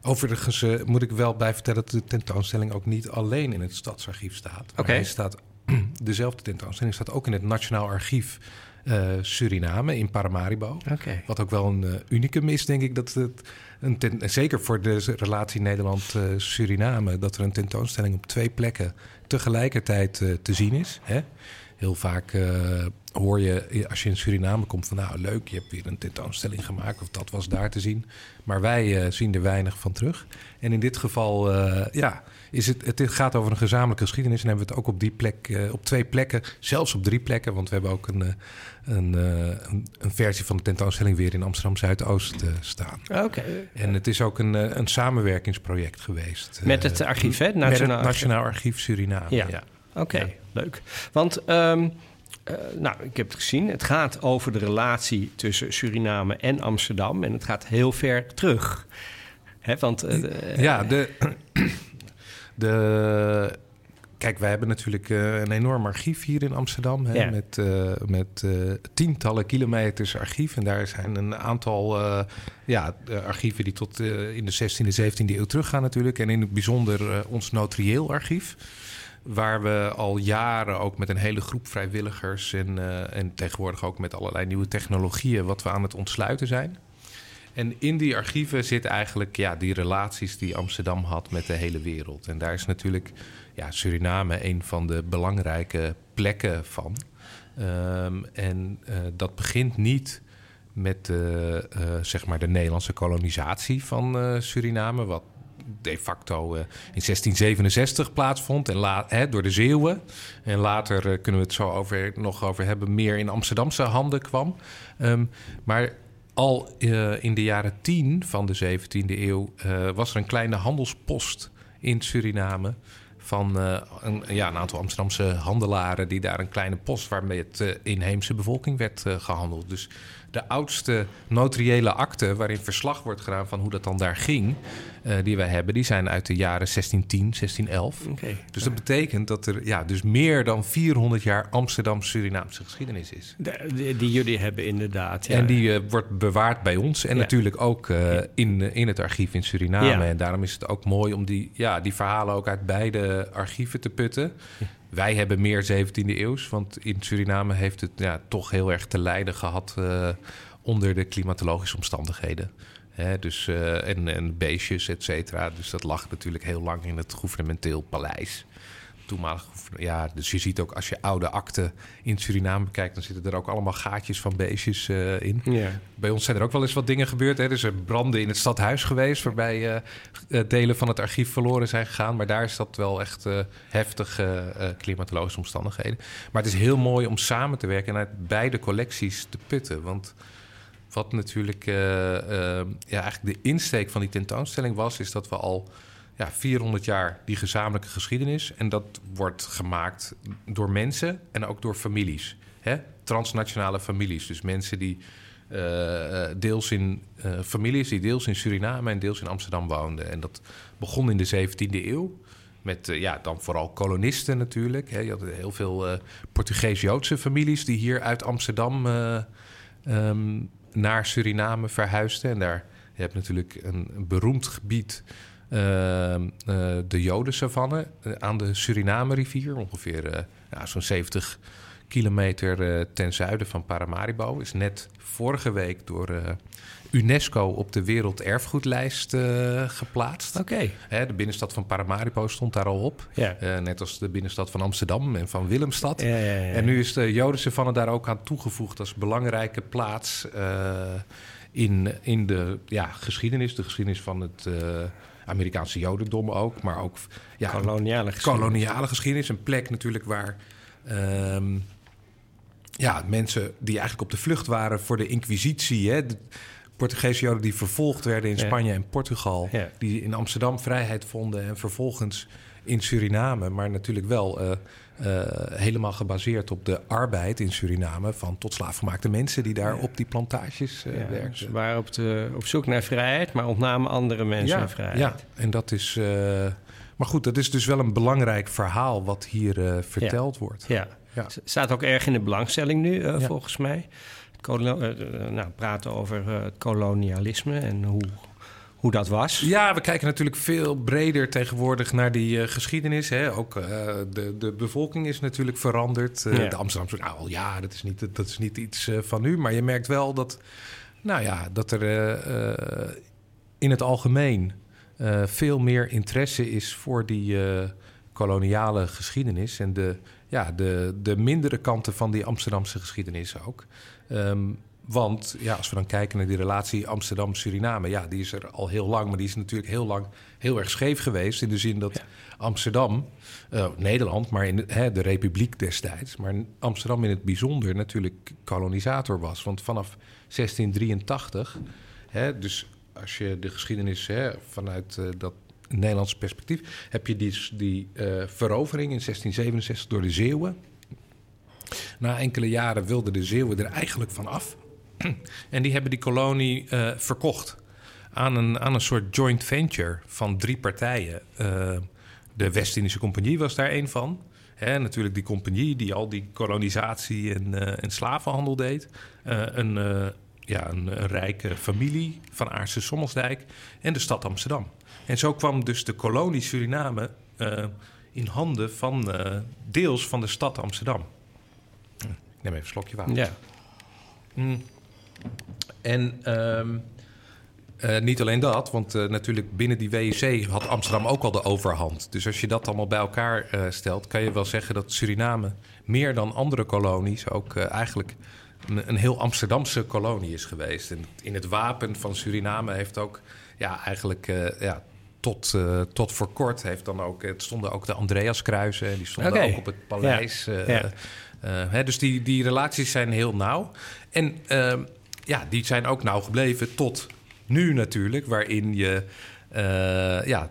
overigens moet ik wel bij vertellen dat de tentoonstelling ook niet alleen in het Stadsarchief staat. Okay. Hij staat, dezelfde tentoonstelling staat ook in het Nationaal Archief Suriname in Paramaribo. Okay. Wat ook wel een unicum is, denk ik, dat het een ten, zeker voor de relatie Nederland-Suriname, dat er een tentoonstelling op twee plekken tegelijkertijd uh, te zien is. Hè? Heel vaak uh, hoor je als je in Suriname komt van nou leuk, je hebt weer een tentoonstelling gemaakt of dat was daar te zien. Maar wij uh, zien er weinig van terug. En in dit geval, ja, is het, het gaat over een gezamenlijke geschiedenis en hebben we het ook op die plek, op twee plekken, zelfs op drie plekken, want we hebben ook een, een, een, een versie van de tentoonstelling weer in Amsterdam Zuidoost staan. Oké. En het is ook een, een samenwerkingsproject geweest. Met het archief, hè? Nationaal, Met het Nationaal Archief Suriname. Ja. ja. Oké, okay, ja. Leuk. Want, um, uh, nou, ik heb het gezien. Het gaat over de relatie tussen Suriname en Amsterdam. En het gaat heel ver terug. Hè, want... Uh, ja, de... de Kijk, wij hebben natuurlijk uh, een enorm archief hier in Amsterdam. Hè, ja. Met, uh, met tientallen kilometers archief. En daar zijn een aantal ja, archieven die tot in de 16e, 17e eeuw teruggaan natuurlijk. En in het bijzonder ons notarieel archief. Waar we al jaren ook met een hele groep vrijwilligers... En, en tegenwoordig ook met allerlei nieuwe technologieën... wat we aan het ontsluiten zijn. En in die archieven zit eigenlijk ja, die relaties die Amsterdam had met de hele wereld. En daar is natuurlijk ja, Suriname een van de belangrijke plekken van. Um, en uh, dat begint niet met de, uh, zeg maar de Nederlandse kolonisatie van Suriname, wat de facto in 1667 plaatsvond en hè, door de Zeeuwen. En later kunnen we het zo nog over hebben, meer in Amsterdamse handen kwam. Um, maar al uh, in de jaren 10 van de 17e eeuw was er een kleine handelspost in Suriname. Van een, ja, een aantal Amsterdamse handelaren die daar een kleine post waarmee het inheemse bevolking werd gehandeld. Dus de oudste notariële akte waarin verslag wordt gedaan van hoe dat dan daar ging, uh, die wij hebben, die zijn uit de jaren 1610, 1611. Okay. Dus dat betekent dat er ja, dus meer dan 400 jaar Amsterdam-Surinaamse geschiedenis is. De, die, die, jullie hebben inderdaad. Ja. En die uh, wordt bewaard bij ons en ja. natuurlijk ook uh, in, in het archief in Suriname. Ja. En daarom is het ook mooi om die, ja, die verhalen ook uit beide archieven te putten. Wij hebben meer 17e eeuws, want in Suriname heeft het ja, toch heel erg te lijden gehad onder de klimatologische omstandigheden. Hè, dus, uh, en, en beestjes, et cetera. Dus dat lag natuurlijk heel lang in het gouvernementeel paleis. Toenmalig, ja, dus je ziet ook als je oude akten in Suriname bekijkt, dan zitten er ook allemaal gaatjes van beestjes uh, in. Ja. Bij ons zijn er ook wel eens wat dingen gebeurd. Hè. Er zijn branden in het stadhuis geweest, waarbij uh, delen van het archief verloren zijn gegaan. Maar daar is dat wel echt heftige klimatologische omstandigheden. Maar het is heel mooi om samen te werken en uit beide collecties te putten. Want wat natuurlijk ja, eigenlijk de insteek van die tentoonstelling was, is dat we al ja, 400 jaar die gezamenlijke geschiedenis. En dat wordt gemaakt door mensen en ook door families. Hè? Transnationale families. Dus mensen die uh, deels in families, die deels in Suriname en deels in Amsterdam woonden. En dat begon in de 17e eeuw. Met ja, dan vooral kolonisten natuurlijk. Hè. Je had heel veel Portugees-Joodse families die hier uit Amsterdam um, naar Suriname verhuisden. En daar je hebt natuurlijk een, beroemd gebied uh, uh, de Jodensavanne uh, aan de Suriname-rivier, ongeveer nou, zo'n 70 kilometer ten zuiden van Paramaribo. Is net vorige week door UNESCO op de werelderfgoedlijst geplaatst. Oké. Okay. De binnenstad van Paramaribo stond daar al op. Ja. net als de binnenstad van Amsterdam en van Willemstad. Ja, ja, ja. En nu is de Jodensavanne daar ook aan toegevoegd als belangrijke plaats in, in de ja, geschiedenis. De geschiedenis van het... Amerikaanse Jodendom ook, maar ook ja, koloniale geschiedenis. koloniale geschiedenis. Een plek natuurlijk waar ehm, ja, mensen die eigenlijk op de vlucht waren voor de inquisitie. Hè? Portugese Joden die vervolgd werden in Ja. Spanje en Portugal. Ja. Die in Amsterdam vrijheid vonden en vervolgens in Suriname. Maar natuurlijk wel eh, eh, helemaal gebaseerd op de arbeid in Suriname... van tot slaafgemaakte mensen die daar op die plantages Ja, werkten. ze waren op, de, op zoek naar vrijheid, maar ontnamen andere mensen vrijheid. Ja, en dat is. maar goed, dat is dus wel een belangrijk verhaal wat hier verteld wordt. Ja. Staat ook erg in de belangstelling nu, volgens mij. Eh, eh, nou, praten over eh, het kolonialisme en hoe, hoe dat was. Ja, we kijken natuurlijk veel breder tegenwoordig naar die geschiedenis. Hè. Ook de, de bevolking is natuurlijk veranderd. Ja. De Amsterdamse, nou ja, dat is niet, dat is niet iets van nu. Maar je merkt wel dat, nou ja, dat er in het algemeen veel meer interesse is voor die koloniale geschiedenis. En de, ja, de, de mindere kanten van die Amsterdamse geschiedenis ook. Ehm, want ja, als we dan kijken naar die relatie Amsterdam-Suriname, ja, die is er al heel lang, maar die is natuurlijk heel lang heel erg scheef geweest. In de zin dat Amsterdam, eh, Nederland, maar in de, hè, de Republiek destijds, maar Amsterdam in het bijzonder natuurlijk kolonisator was. Want vanaf 1683, hè, dus als je de geschiedenis hè, vanuit eh, dat Nederlands perspectief, heb je die, die eh, verovering in 1667 door de Zeeuwen. Na enkele jaren wilden de Zeeuwen er eigenlijk van af. en die hebben die kolonie eh, verkocht aan een, aan een soort joint venture van drie partijen. Eh, de West-Indische Compagnie was daar één van. Hè, natuurlijk die compagnie die al die kolonisatie en, eh, en slavenhandel deed. Een, ja, een, een rijke familie van Aartse Sommelsdijk en de stad Amsterdam. En zo kwam dus de kolonie Suriname in handen van deels van de stad Amsterdam. Neem even een slokje water. Ja. Mm. En ehm, eh, niet alleen dat, want eh, natuurlijk binnen die WEC had Amsterdam ook al de overhand. Dus als je dat allemaal bij elkaar eh, stelt, kan je wel zeggen dat Suriname meer dan andere kolonies ook eigenlijk een, een heel Amsterdamse kolonie is geweest. En in het wapen van Suriname heeft ook ja, eigenlijk ja, tot, tot voor kort heeft dan ook, het stonden ook de Andreaskruisen en die stonden ook op het paleis. Ja. Eh, hè, dus die, die relaties zijn heel nauw. En ehm, ja, die zijn ook nauw gebleven tot nu natuurlijk, waarin je eh, ja,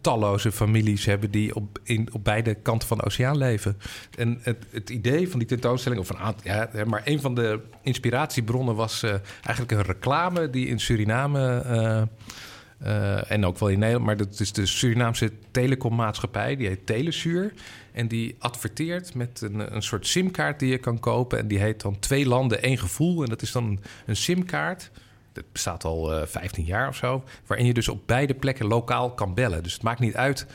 talloze families hebben die op, in, op beide kanten van de oceaan leven. En het, het idee van die tentoonstelling, of een ja, maar een van de inspiratiebronnen was eh, eigenlijk een reclame die in Suriname. Eh, en ook wel in Nederland, maar dat is de Surinaamse telecommaatschappij, die heet Telesuur. En die adverteert met een, een soort simkaart die je kan kopen. En die heet dan Twee Landen, één Gevoel. En dat is dan een simkaart. Dat bestaat al eh 15 jaar of zo. Waarin je dus op beide plekken lokaal kan bellen. Dus het maakt niet uit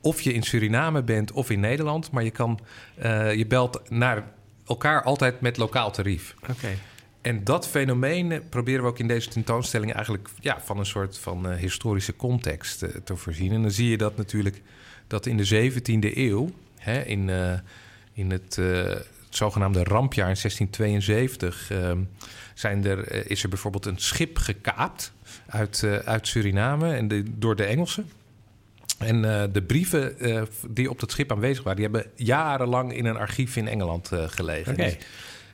of je in Suriname bent of in Nederland. Maar je, kan, eh, je belt naar elkaar altijd met lokaal tarief. Oké. En dat fenomeen eh, proberen we ook in deze tentoonstelling eigenlijk ja, van een soort van eh, historische context eh, te voorzien. En dan zie je dat natuurlijk dat in de 17e eeuw, hè, in, in het, het zogenaamde rampjaar in 1672, eh, zijn er, is er bijvoorbeeld een schip gekaapt uit, uit Suriname en de, door de Engelsen. En de brieven die op dat schip aanwezig waren, die hebben jarenlang in een archief in Engeland eh, gelegen.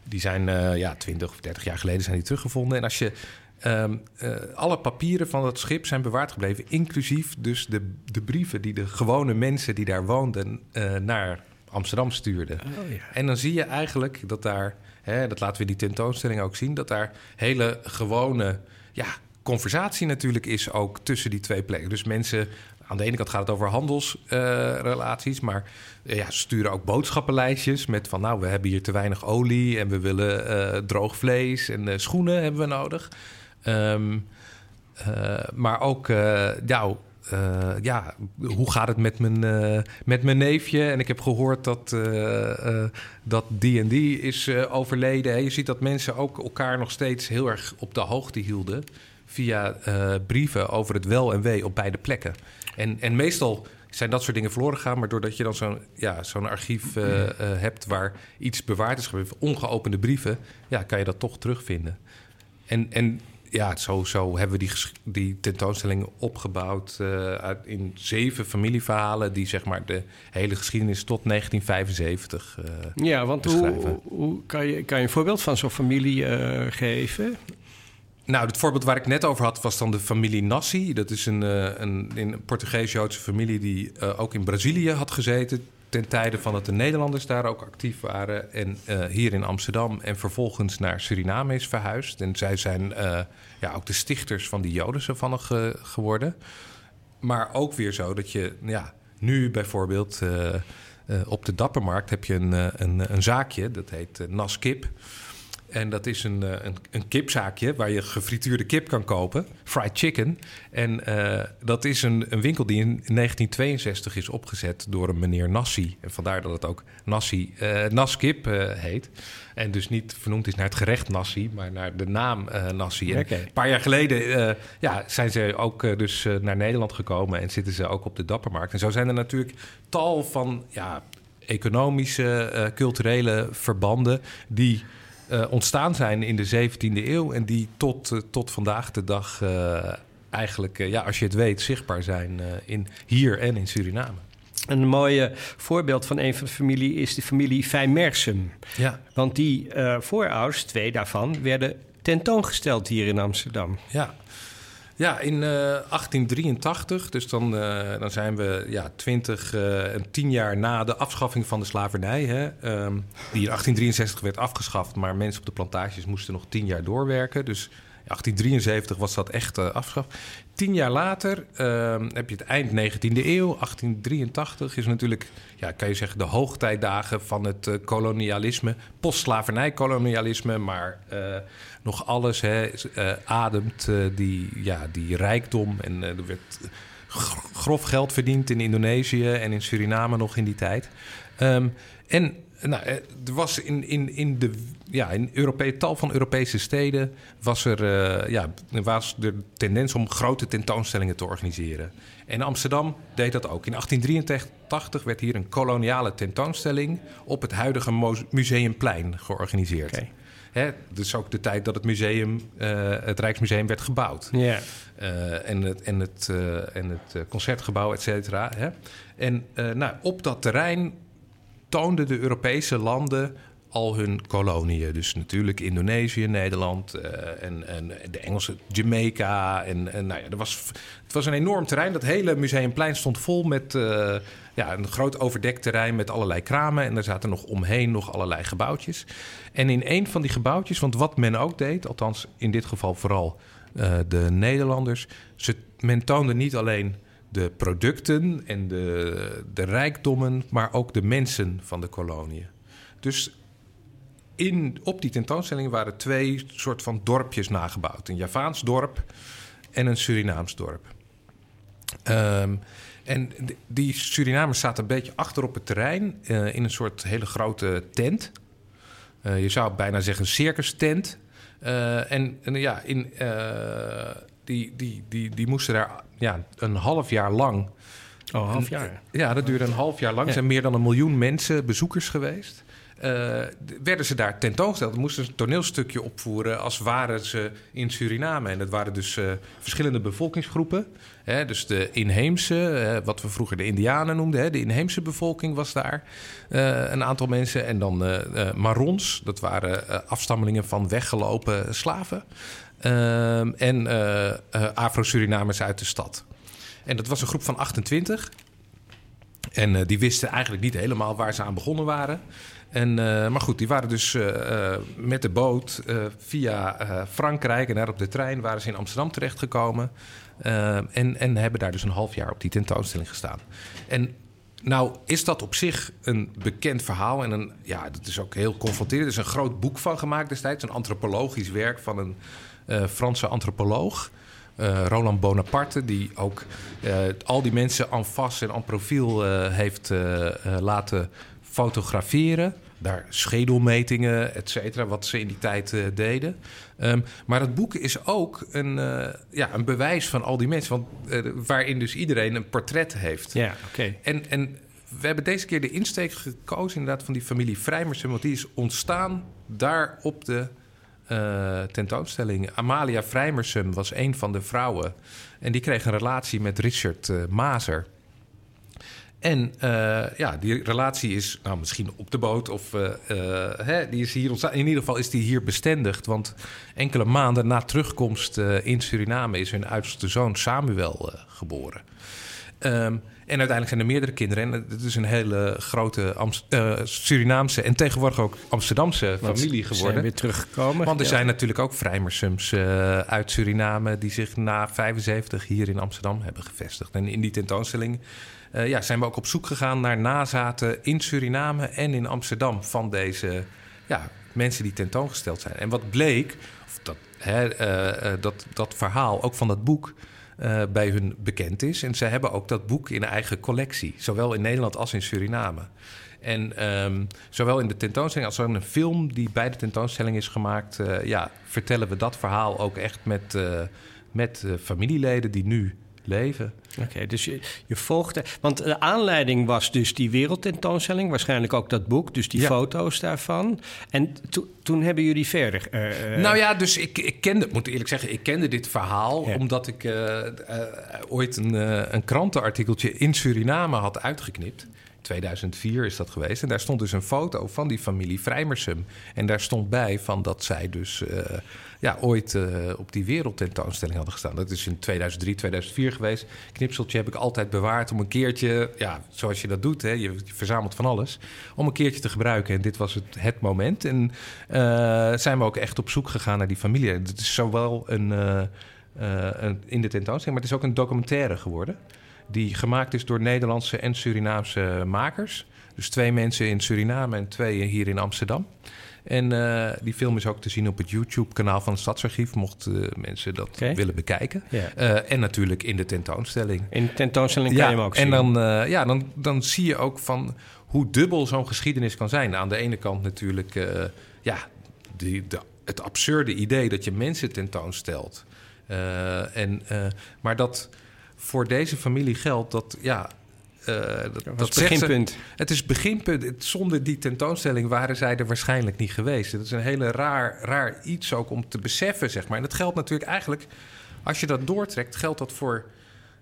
Die zijn eh, ja, 20 of 30 jaar geleden zijn die teruggevonden. En als je ehm, eh, alle papieren van dat schip zijn bewaard gebleven, inclusief dus de, de brieven die de gewone mensen die daar woonden eh, naar Amsterdam stuurden. Oh, ja. En dan zie je eigenlijk dat daar, hè, dat laten we in die tentoonstelling ook zien, dat daar hele gewone ja, conversatie natuurlijk is ook tussen die twee plekken. Dus mensen, aan de ene kant gaat het over handelsrelaties, maar eh, ja, ze sturen ook boodschappenlijstjes met van nou, we hebben hier te weinig olie en we willen eh, droog vlees en eh, schoenen hebben we nodig. Ehm, eh, maar ook, eh, ja, hoe gaat het met mijn, met mijn neefje? En ik heb gehoord dat dat die en die is overleden. Je ziet dat mensen ook elkaar nog steeds heel erg op de hoogte hielden... via brieven over het wel en wee op beide plekken. En, en meestal zijn dat soort dingen verloren gegaan... maar doordat je dan zo'n ja, zo'n archief eh, eh, hebt... waar iets bewaard is gebleven, ongeopende brieven... ja, kan je dat toch terugvinden. En, en ja, zo, zo hebben we die, die tentoonstelling opgebouwd uh, uit, in zeven familieverhalen... die zeg maar de hele geschiedenis tot 1975 uh, Ja, want hoe, hoe, kan, je, kan je een voorbeeld van zo'n familie geven? Nou, het voorbeeld waar ik net over had was dan de familie Nassi. Dat is een, een, een Portugees-Joodse familie die ook in Brazilië had gezeten ten tijde van dat de Nederlanders daar ook actief waren. En uh, hier in Amsterdam. En vervolgens naar Suriname is verhuisd. En zij zijn ja, ook de stichters van die Jodensavanne ge geworden. Maar ook weer zo dat je ja, nu bijvoorbeeld op de Dappermarkt heb je een, een, een zaakje. Dat heet Naskip. En dat is een, een, een, kipzaakje waar je gefrituurde kip kan kopen. Fried chicken. En uh, dat is een, een, winkel die in 1962 is opgezet door een meneer Nassi. En vandaar dat het ook Nassi, uh, Naskip uh, heet. En dus niet vernoemd is naar het gerecht Nassi, maar naar de naam Nassi. En okay. Een paar jaar geleden ja, zijn ze ook dus naar Nederland gekomen en zitten ze ook op de Dappermarkt. En zo zijn er natuurlijk tal van ja, economische, culturele verbanden die uh, ontstaan zijn in de 17e eeuw en die tot, uh, tot vandaag de dag uh, eigenlijk, ja, als je het weet, zichtbaar zijn in, hier en in Suriname. Een mooi voorbeeld van een van de familie is de familie Vijmersum. Ja. Want die voorouders, twee daarvan, werden tentoongesteld hier in Amsterdam. Ja. Ja, in uh, 1883, dus dan, uh, dan zijn we ja, 20 uh, en 10 jaar na de afschaffing van de slavernij. Hè, um, die in 1863 werd afgeschaft, maar mensen op de plantages moesten nog 10 jaar doorwerken. Dus 1873 was dat echt uh, afgeschaft. Tien jaar later uh, heb je het eind 19e eeuw. 1883 is natuurlijk, ja, kan je zeggen, de hoogtijdagen van het uh, kolonialisme. Post-slavernij-kolonialisme, maar uh, nog alles hè, ademt die, ja, die rijkdom. En er werd grof geld verdiend in Indonesië en in Suriname nog in die tijd. Um, en nou, er was in, in, in, de, ja, in Europe, tal van Europese steden was er, uh, ja, was de tendens om grote tentoonstellingen te organiseren. En Amsterdam deed dat ook. In 1883 werd hier een koloniale tentoonstelling op het huidige Museumplein georganiseerd. Okay. Hè, dus ook de tijd dat het museum, uh, het Rijksmuseum werd gebouwd. Yeah. Uh, en, het, en, het, uh, en het concertgebouw, et cetera. En nou, op dat terrein toonden de Europese landen al hun koloniën. Dus natuurlijk Indonesië, Nederland uh, en, en, de Engelse Jamaica. En, nou ja, er was, het was een enorm terrein. Dat hele museumplein stond vol met uh, ja, een groot overdekt terrein met allerlei kramen. En daar zaten nog omheen nog allerlei gebouwtjes. En in een van die gebouwtjes, want wat men ook deed, althans in dit geval vooral uh, de Nederlanders, ze, men toonde niet alleen de producten en de, de rijkdommen, maar ook de mensen van de koloniën. Dus in, op die tentoonstelling waren twee soort van dorpjes nagebouwd. Een Javaans dorp en een Surinaams dorp. Um, en die Surinamers zaten een beetje achter op het terrein... Uh, in een soort hele grote tent. Uh, je zou bijna zeggen een circus tent. Uh, en, en, ja, in, die, die, die, die moesten daar ja, een half jaar lang... Oh, een half jaar? Ja, dat duurde een half jaar lang. Er zijn meer dan een miljoen mensen, bezoekers geweest. Uh, werden ze daar tentoongesteld. Moesten ze een toneelstukje opvoeren als waren ze in Suriname. En dat waren dus uh, verschillende bevolkingsgroepen. Hè, dus de inheemse, uh, wat we vroeger de Indianen noemden. Hè, de inheemse bevolking was daar een aantal mensen. En dan Marons, dat waren afstammelingen van weggelopen slaven. en Afro-Surinamers uit de stad. En dat was een groep van 28. En die wisten eigenlijk niet helemaal waar ze aan begonnen waren. En, uh, maar goed, die waren dus uh, met de boot via Frankrijk en daar op de trein waren ze in Amsterdam terechtgekomen. en, en hebben daar dus een half jaar op die tentoonstelling gestaan. En nou is dat op zich een bekend verhaal. En een, ja, dat is ook heel confronterend. Er is een groot boek van gemaakt destijds. Een antropologisch werk van een Franse antropoloog. Roland Bonaparte, die ook al die mensen en face en en profiel heeft laten fotograferen. Daar schedelmetingen, et cetera, wat ze in die tijd deden. Um, maar het boek is ook een, ja, een bewijs van al die mensen. Want, waarin dus iedereen een portret heeft. Ja, oké. Okay. En, en we hebben deze keer de insteek gekozen inderdaad van die familie Vrijmersen. Want die is ontstaan daar op de tentoonstelling. Amalia Vrijmersum was een van de vrouwen. En die kreeg een relatie met Richard Mazer. En ja, die relatie is nou, misschien op de boot of hè, die is hier ontstaan. In ieder geval is die hier bestendigd. Want enkele maanden na terugkomst in Suriname is hun oudste zoon Samuel geboren. Um, en uiteindelijk zijn er meerdere kinderen. En het is een hele grote uh, Surinaamse en tegenwoordig ook Amsterdamse familie geworden. Zijn weer teruggekomen. Want er zijn natuurlijk ook vrijmersums uh, uit Suriname die zich na 75 hier in Amsterdam hebben gevestigd. En in die tentoonstelling uh, ja, zijn we ook op zoek gegaan naar nazaten in Suriname en in Amsterdam van deze ja, mensen die tentoongesteld zijn. En wat bleek, of dat, hè, dat, dat verhaal ook van dat boek bij hun bekend is. En ze hebben ook dat boek in eigen collectie, zowel in Nederland als in Suriname. En um, zowel in de tentoonstelling als in een film die bij de tentoonstelling is gemaakt, ja, vertellen we dat verhaal ook echt met, met familieleden die nu leven. Oké, dus je, je volgde. Want de aanleiding was dus die wereldtentoonstelling, waarschijnlijk ook dat boek, dus die foto's daarvan. En toen hebben jullie verder. Uh, nou ja, dus ik, ik kende, moet eerlijk zeggen, ik kende dit verhaal omdat ik uh, ooit een, een krantenartikeltje in Suriname had uitgeknipt. 2004 is dat geweest. En daar stond dus een foto van die familie Vrijmersum. En daar stond bij van dat zij dus uh, ja, ooit uh, op die wereldtentoonstelling hadden gestaan. Dat is in 2003, 2004 geweest. Knipseltje heb ik altijd bewaard om een keertje, ja, zoals je dat doet, hè, je, verzamelt van alles, om een keertje te gebruiken. En dit was het, het moment. En uh, zijn we ook echt op zoek gegaan naar die familie. Het is zowel een, een in de tentoonstelling, maar het is ook een documentaire geworden die gemaakt is door Nederlandse en Surinaamse makers. Dus twee mensen in Suriname en twee hier in Amsterdam. En uh, die film is ook te zien op het YouTube-kanaal van het Stadsarchief, mochten uh, mensen dat okay. willen bekijken. Yeah. Uh, en natuurlijk in de tentoonstelling. In de tentoonstelling kan ja, je hem ook en zien. En dan, ja, dan, dan zie je ook van hoe dubbel zo'n geschiedenis kan zijn. Aan de ene kant natuurlijk ja, die, de, het absurde idee dat je mensen tentoonstelt. en, maar dat voor deze familie geldt dat, ja, uh, dat, dat, beginpunt. Ze, het is beginpunt. Zonder die tentoonstelling waren zij er waarschijnlijk niet geweest. Het is een hele raar, raar iets ook om te beseffen, zeg maar. En dat geldt natuurlijk eigenlijk, als je dat doortrekt, geldt dat voor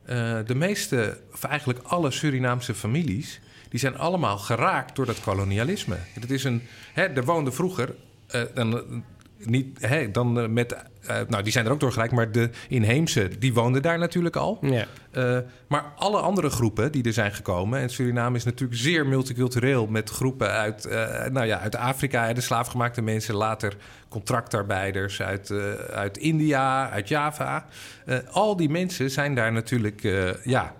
uh, de meeste, of eigenlijk alle Surinaamse families. Die zijn allemaal geraakt door dat kolonialisme. Het is een, hè, er woonde vroeger, uh, dan, niet, hè, dan met uh, nou, die zijn er ook door gelijk, maar de inheemse, die woonden daar natuurlijk al. Ja. Uh, maar alle andere groepen die er zijn gekomen, en Suriname is natuurlijk zeer multicultureel met groepen uit, uh, nou ja, uit Afrika, de slaafgemaakte mensen, later contractarbeiders uit, uit India, uit Java. al die mensen zijn daar natuurlijk, ja.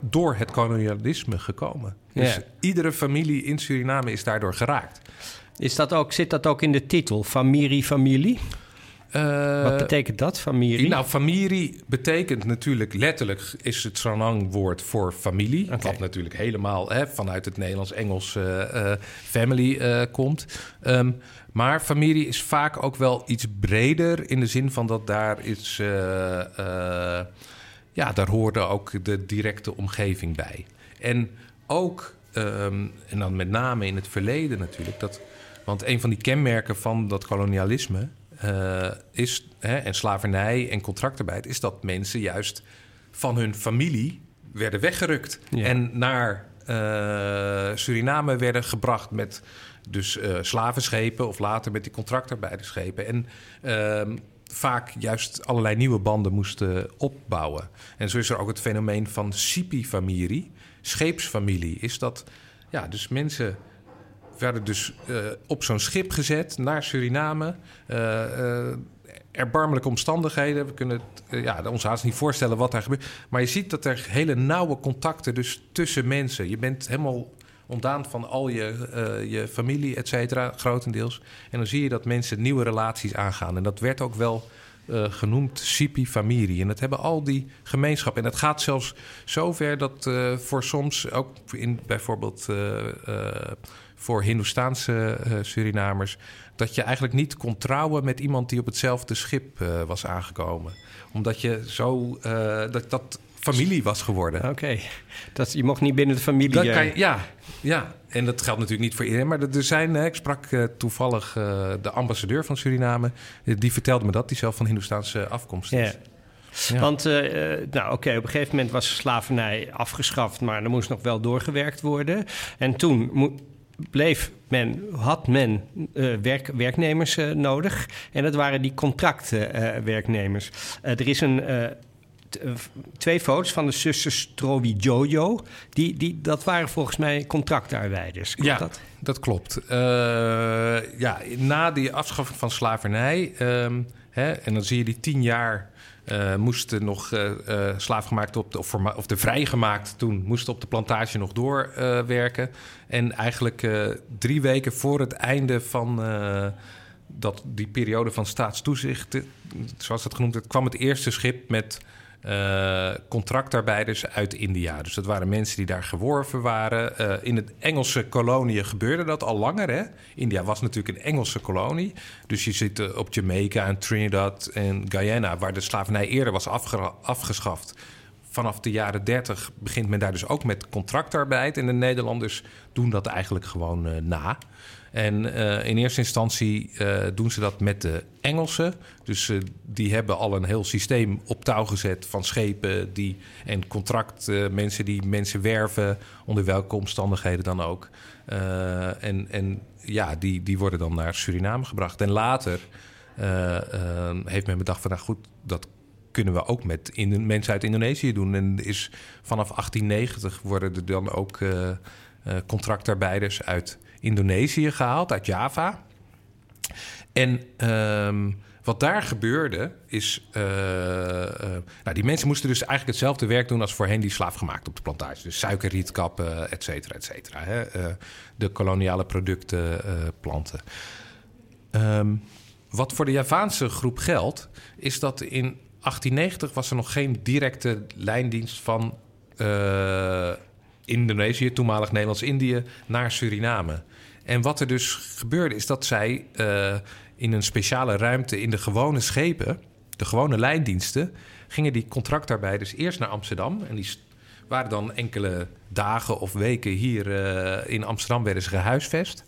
door het kolonialisme gekomen. Dus ja. iedere familie in Suriname is daardoor geraakt. Is dat ook, zit dat ook in de titel, familie, familie? Uh, Wat betekent dat, familie? Nou, familie betekent natuurlijk letterlijk is het Sanang-woord voor familie. Okay. Wat natuurlijk helemaal hè, vanuit het Nederlands-Engels uh, uh, family komt. Um, maar familie is vaak ook wel iets breder in de zin van dat daar is. ja, daar hoorde ook de directe omgeving bij. En ook, um, en dan met name in het verleden natuurlijk, dat. Want een van die kenmerken van dat kolonialisme uh, is, hè, en slavernij en contractarbeid, is dat mensen juist van hun familie werden weggerukt ja. en naar uh, Suriname werden gebracht met dus uh, slavenschepen of later met die contractarbeidersschepen. En uh, vaak juist allerlei nieuwe banden moesten opbouwen. En zo is er ook het fenomeen van Sipi-familie, scheepsfamilie. Is dat ja, dus mensen werden dus uh, op zo'n schip gezet naar Suriname. Uh, uh, erbarmelijke omstandigheden. We kunnen het ja, ons haast niet voorstellen wat daar gebeurt. Maar je ziet dat er hele nauwe contacten dus tussen mensen. Je bent helemaal ontdaan van al je, je familie, et cetera, grotendeels. En dan zie je dat mensen nieuwe relaties aangaan. En dat werd ook wel genoemd Sipi Familie. En dat hebben al die gemeenschappen. En het gaat zelfs zover dat voor soms ook in bijvoorbeeld voor Hindoestaanse uh, Surinamers. dat je eigenlijk niet kon trouwen met iemand die op hetzelfde schip uh, was aangekomen. Omdat je zo. Uh, dat, dat familie was geworden. Oké, dat je mocht niet binnen de familie. Dat eh, kan je, ja, ja, en dat geldt natuurlijk niet voor iedereen. Maar er zijn, hè, ik sprak eh, toevallig eh, de ambassadeur van Suriname. Eh, Die vertelde me dat, die zelf van Hindoestaanse afkomst is. Ja. Ja. Want, eh, eh, nou oké, op een gegeven moment was slavernij afgeschaft, maar er moest nog wel doorgewerkt worden. En toen mo- bleef men, had men eh, werk, werknemers eh, nodig. En dat waren die contractwerknemers. er is een. twee foto's van de zusters Jojo. Die, die, dat waren volgens mij contractarbeiders. Klopt Ja, dat? dat klopt. Ja, na die afschaffing van slavernij, ehm, hè, en dan zie je die tien jaar eh, moesten nog eh eh, slaafgemaakt op de, of, of de vrijgemaakt toen moesten op de plantage nog doorwerken. en eigenlijk drie weken voor het einde van dat, die periode van staatstoezicht, zoals dat genoemd werd, kwam het eerste schip met eh, contractarbeiders uit India. Dus dat waren mensen die daar geworven waren. Eh, in het Engelse koloniën gebeurde dat al langer. Hè? India was natuurlijk een Engelse kolonie. Dus je zit eh, op Jamaica en Trinidad en Guyana... waar de slavernij eerder was afge- afgeschaft. Vanaf de jaren 30 begint men daar dus ook met contractarbeid. En de Nederlanders doen dat eigenlijk gewoon na. En eh, in eerste instantie eh, doen ze dat met de Engelsen. Dus eh, die hebben al een heel systeem op touw gezet van schepen die, en contractmensen mensen die mensen werven, onder welke omstandigheden dan ook. En, en ja, die, die worden dan naar Suriname gebracht. En later eh, eh, heeft men bedacht van nou goed, dat kunnen we ook met in, mensen uit Indonesië doen. En is vanaf 1890 worden er dan ook contractarbeiders uit Indonesië gehaald, uit Java. En ehm, wat daar gebeurde is... eh, eh, nou, die mensen moesten dus eigenlijk hetzelfde werk doen... als voorheen die slaafgemaakt op de plantage. Dus suikerriet kappen, et cetera, et cetera. Hè? Eh, de koloniale producten eh, planten. Ehm, wat voor de Javaanse groep geldt... is dat in 1890 was er nog geen directe lijndienst van... eh, Indonesië, toenmalig Nederlands-Indië, naar Suriname. En wat er dus gebeurde, is dat zij eh, in een speciale ruimte in de gewone schepen, de gewone lijndiensten, gingen die contractarbeiders eerst naar Amsterdam. En die waren dan enkele dagen of weken hier eh, in Amsterdam werden ze gehuisvest.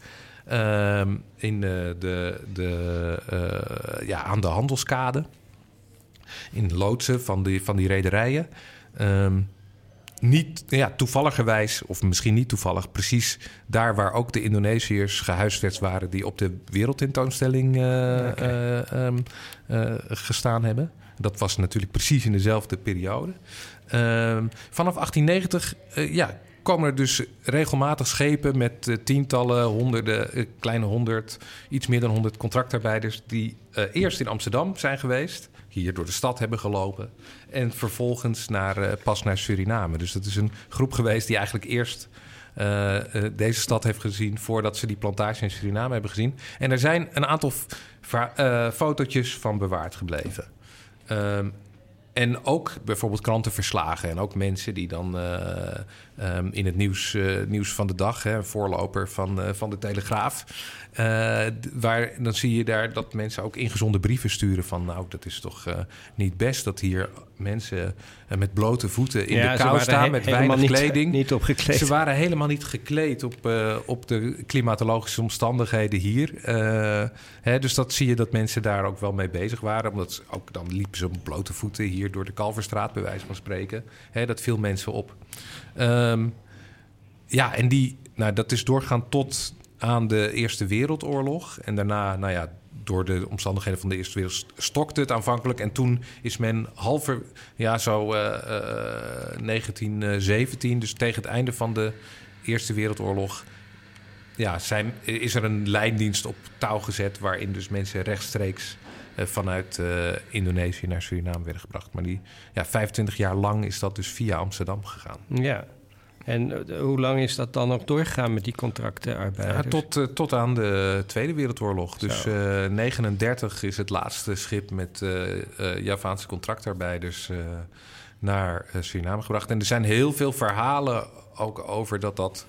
Ehm, in de, de, de, eh, ja, aan de handelskade. In loodsen van die, van die rederijen. Ehm, niet ja, toevalligerwijs, of misschien niet toevallig, precies daar waar ook de Indonesiërs gehuisvest waren die op de wereldtentoonstelling eh, eh, ehm, eh, gestaan hebben. Dat was natuurlijk precies in dezelfde periode. Ehm, vanaf 1890 eh, ja, komen er dus regelmatig schepen met tientallen, honderden, kleine honderd, iets meer dan honderd contractarbeiders die eerst in Amsterdam zijn geweest, hier door de stad hebben gelopen en vervolgens naar, eh, pas naar Suriname. Dus dat is een groep geweest die eigenlijk eerst eh, eh, deze stad heeft gezien voordat ze die plantage in Suriname hebben gezien. En er zijn een aantal eh, fotootjes van bewaard gebleven. Ehm, en ook bijvoorbeeld krantenverslagen en ook mensen die dan ehm, in het nieuws, eh, nieuws van de dag, hè, een voorloper van, eh, van de Telegraaf, eh, waar, dan zie je daar dat mensen ook ingezonde brieven sturen van nou, dat is toch niet best dat hier mensen met blote voeten in Ja, de kou staan he- met weinig niet- kleding. Niet opgekleed. Ze waren helemaal niet gekleed op, op de klimatologische omstandigheden hier. Hè, dus dat zie je dat mensen daar ook wel mee bezig waren. Omdat ze ook dan liepen ze op blote voeten hier door de Kalverstraat, bij wijze van spreken. Hè, dat viel mensen op. Ehm, ja, en die, nou, dat is doorgaan tot aan de Eerste Wereldoorlog. En daarna, nou ja, door de omstandigheden van de Eerste Wereld stokte het aanvankelijk. En toen is men halver, ja, zo eh, eh, 1917, dus tegen het einde van de Eerste Wereldoorlog. Ja, zijn, is er een lijndienst op touw gezet waarin dus mensen rechtstreeks eh, vanuit eh, Indonesië naar Suriname werden gebracht. Maar die, ja, 25 jaar lang is dat dus via Amsterdam gegaan. Ja. En eh, hoe lang is dat dan nog doorgegaan met die contractenarbeiders? Ja, tot, eh, tot aan de Tweede Wereldoorlog. Dus Zo. eh 39 is het laatste schip met eh, eh, Javaanse contractarbeiders eh, naar eh, Suriname gebracht. En er zijn heel veel verhalen ook over dat dat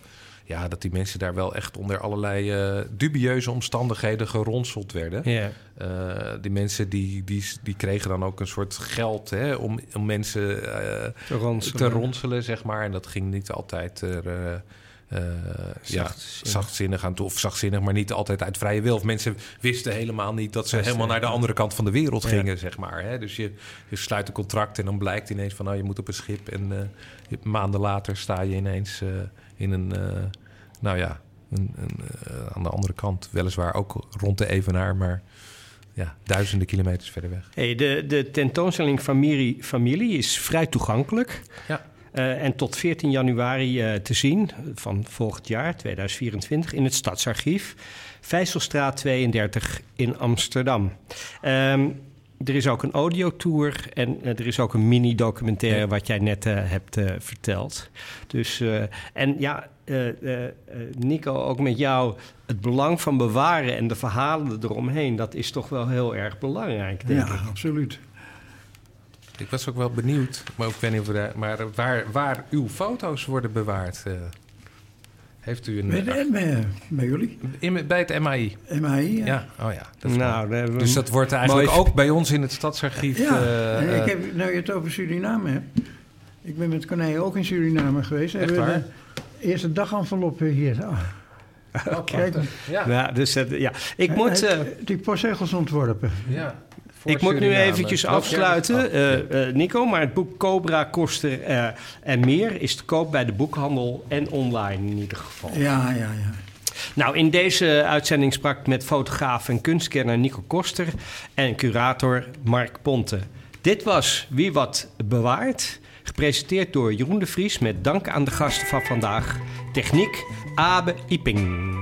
ja, dat die mensen daar wel echt onder allerlei eh, dubieuze omstandigheden geronseld werden. Ja. Eh, die mensen die, die, die kregen dan ook een soort geld hè, om, om mensen eh, Te ronselen. te ronselen, zeg maar. En dat ging niet altijd er, eh, ja, Zachtzinnig. zachtzinnig aan toe. Of zachtzinnig, maar niet altijd uit vrije wil. Of mensen wisten helemaal niet dat ze helemaal naar de andere kant van de wereld Ja. gingen, zeg maar. Hè. Dus je, je sluit een contract en dan blijkt ineens van... nou, je moet op een schip. En maanden later sta je ineens in een... eh, nou ja, een, een, eh, aan de andere kant. Weliswaar ook rond de Evenaar, maar... Ja, duizenden kilometers verder weg. Hey, de, de tentoonstelling familie, familie is vrij toegankelijk. Ja. Eh, en tot 14 januari te zien van volgend jaar, 2024, in het Stadsarchief. Vijzelstraat 32 in Amsterdam. Ehm, er is ook een audiotour en eh, er is ook een mini-documentaire... Ja. wat jij net eh, hebt eh, verteld. Dus, eh, en ja, eh, eh, eh, Nico, ook met jou... het belang van bewaren en de verhalen eromheen... dat is toch wel heel erg belangrijk, denk Ja, ik. absoluut. Ik was ook wel benieuwd, maar ik weet niet of we daar, maar waar, waar uw foto's worden bewaard. Eh, heeft u een. Bij, de, bij, bij jullie? in, bij het MAI. MAI? Ja. Ja, oh ja. Dat is Nou, daar dus dat wordt eigenlijk mooi- ook bij ons in het stadsarchief. Ja, eh, eh, ik heb, nou je het over Suriname hebt. Ik ben met Corneille ook in Suriname geweest. Echt Hebben we waar? de eerste dagenvelop hier. Ah, kijk, ja, Ja, dus eh, ja. Ik moet, eh, heeft die postzegels ontworpen. ja, ik moet nu eventjes afsluiten, eh, eh, Nico. Maar het boek Cobra, Koster eh, en meer is te koop bij de boekhandel en online in ieder geval. Ja, ja, ja. Nou, in deze uitzending sprak ik met fotograaf en kunstkenner Nico Koster en curator Mark Ponte. Dit was Wie Wat Bewaart, gepresenteerd door Jeroen de Vries met dank aan de gasten van vandaag. Techniek Abe Iping.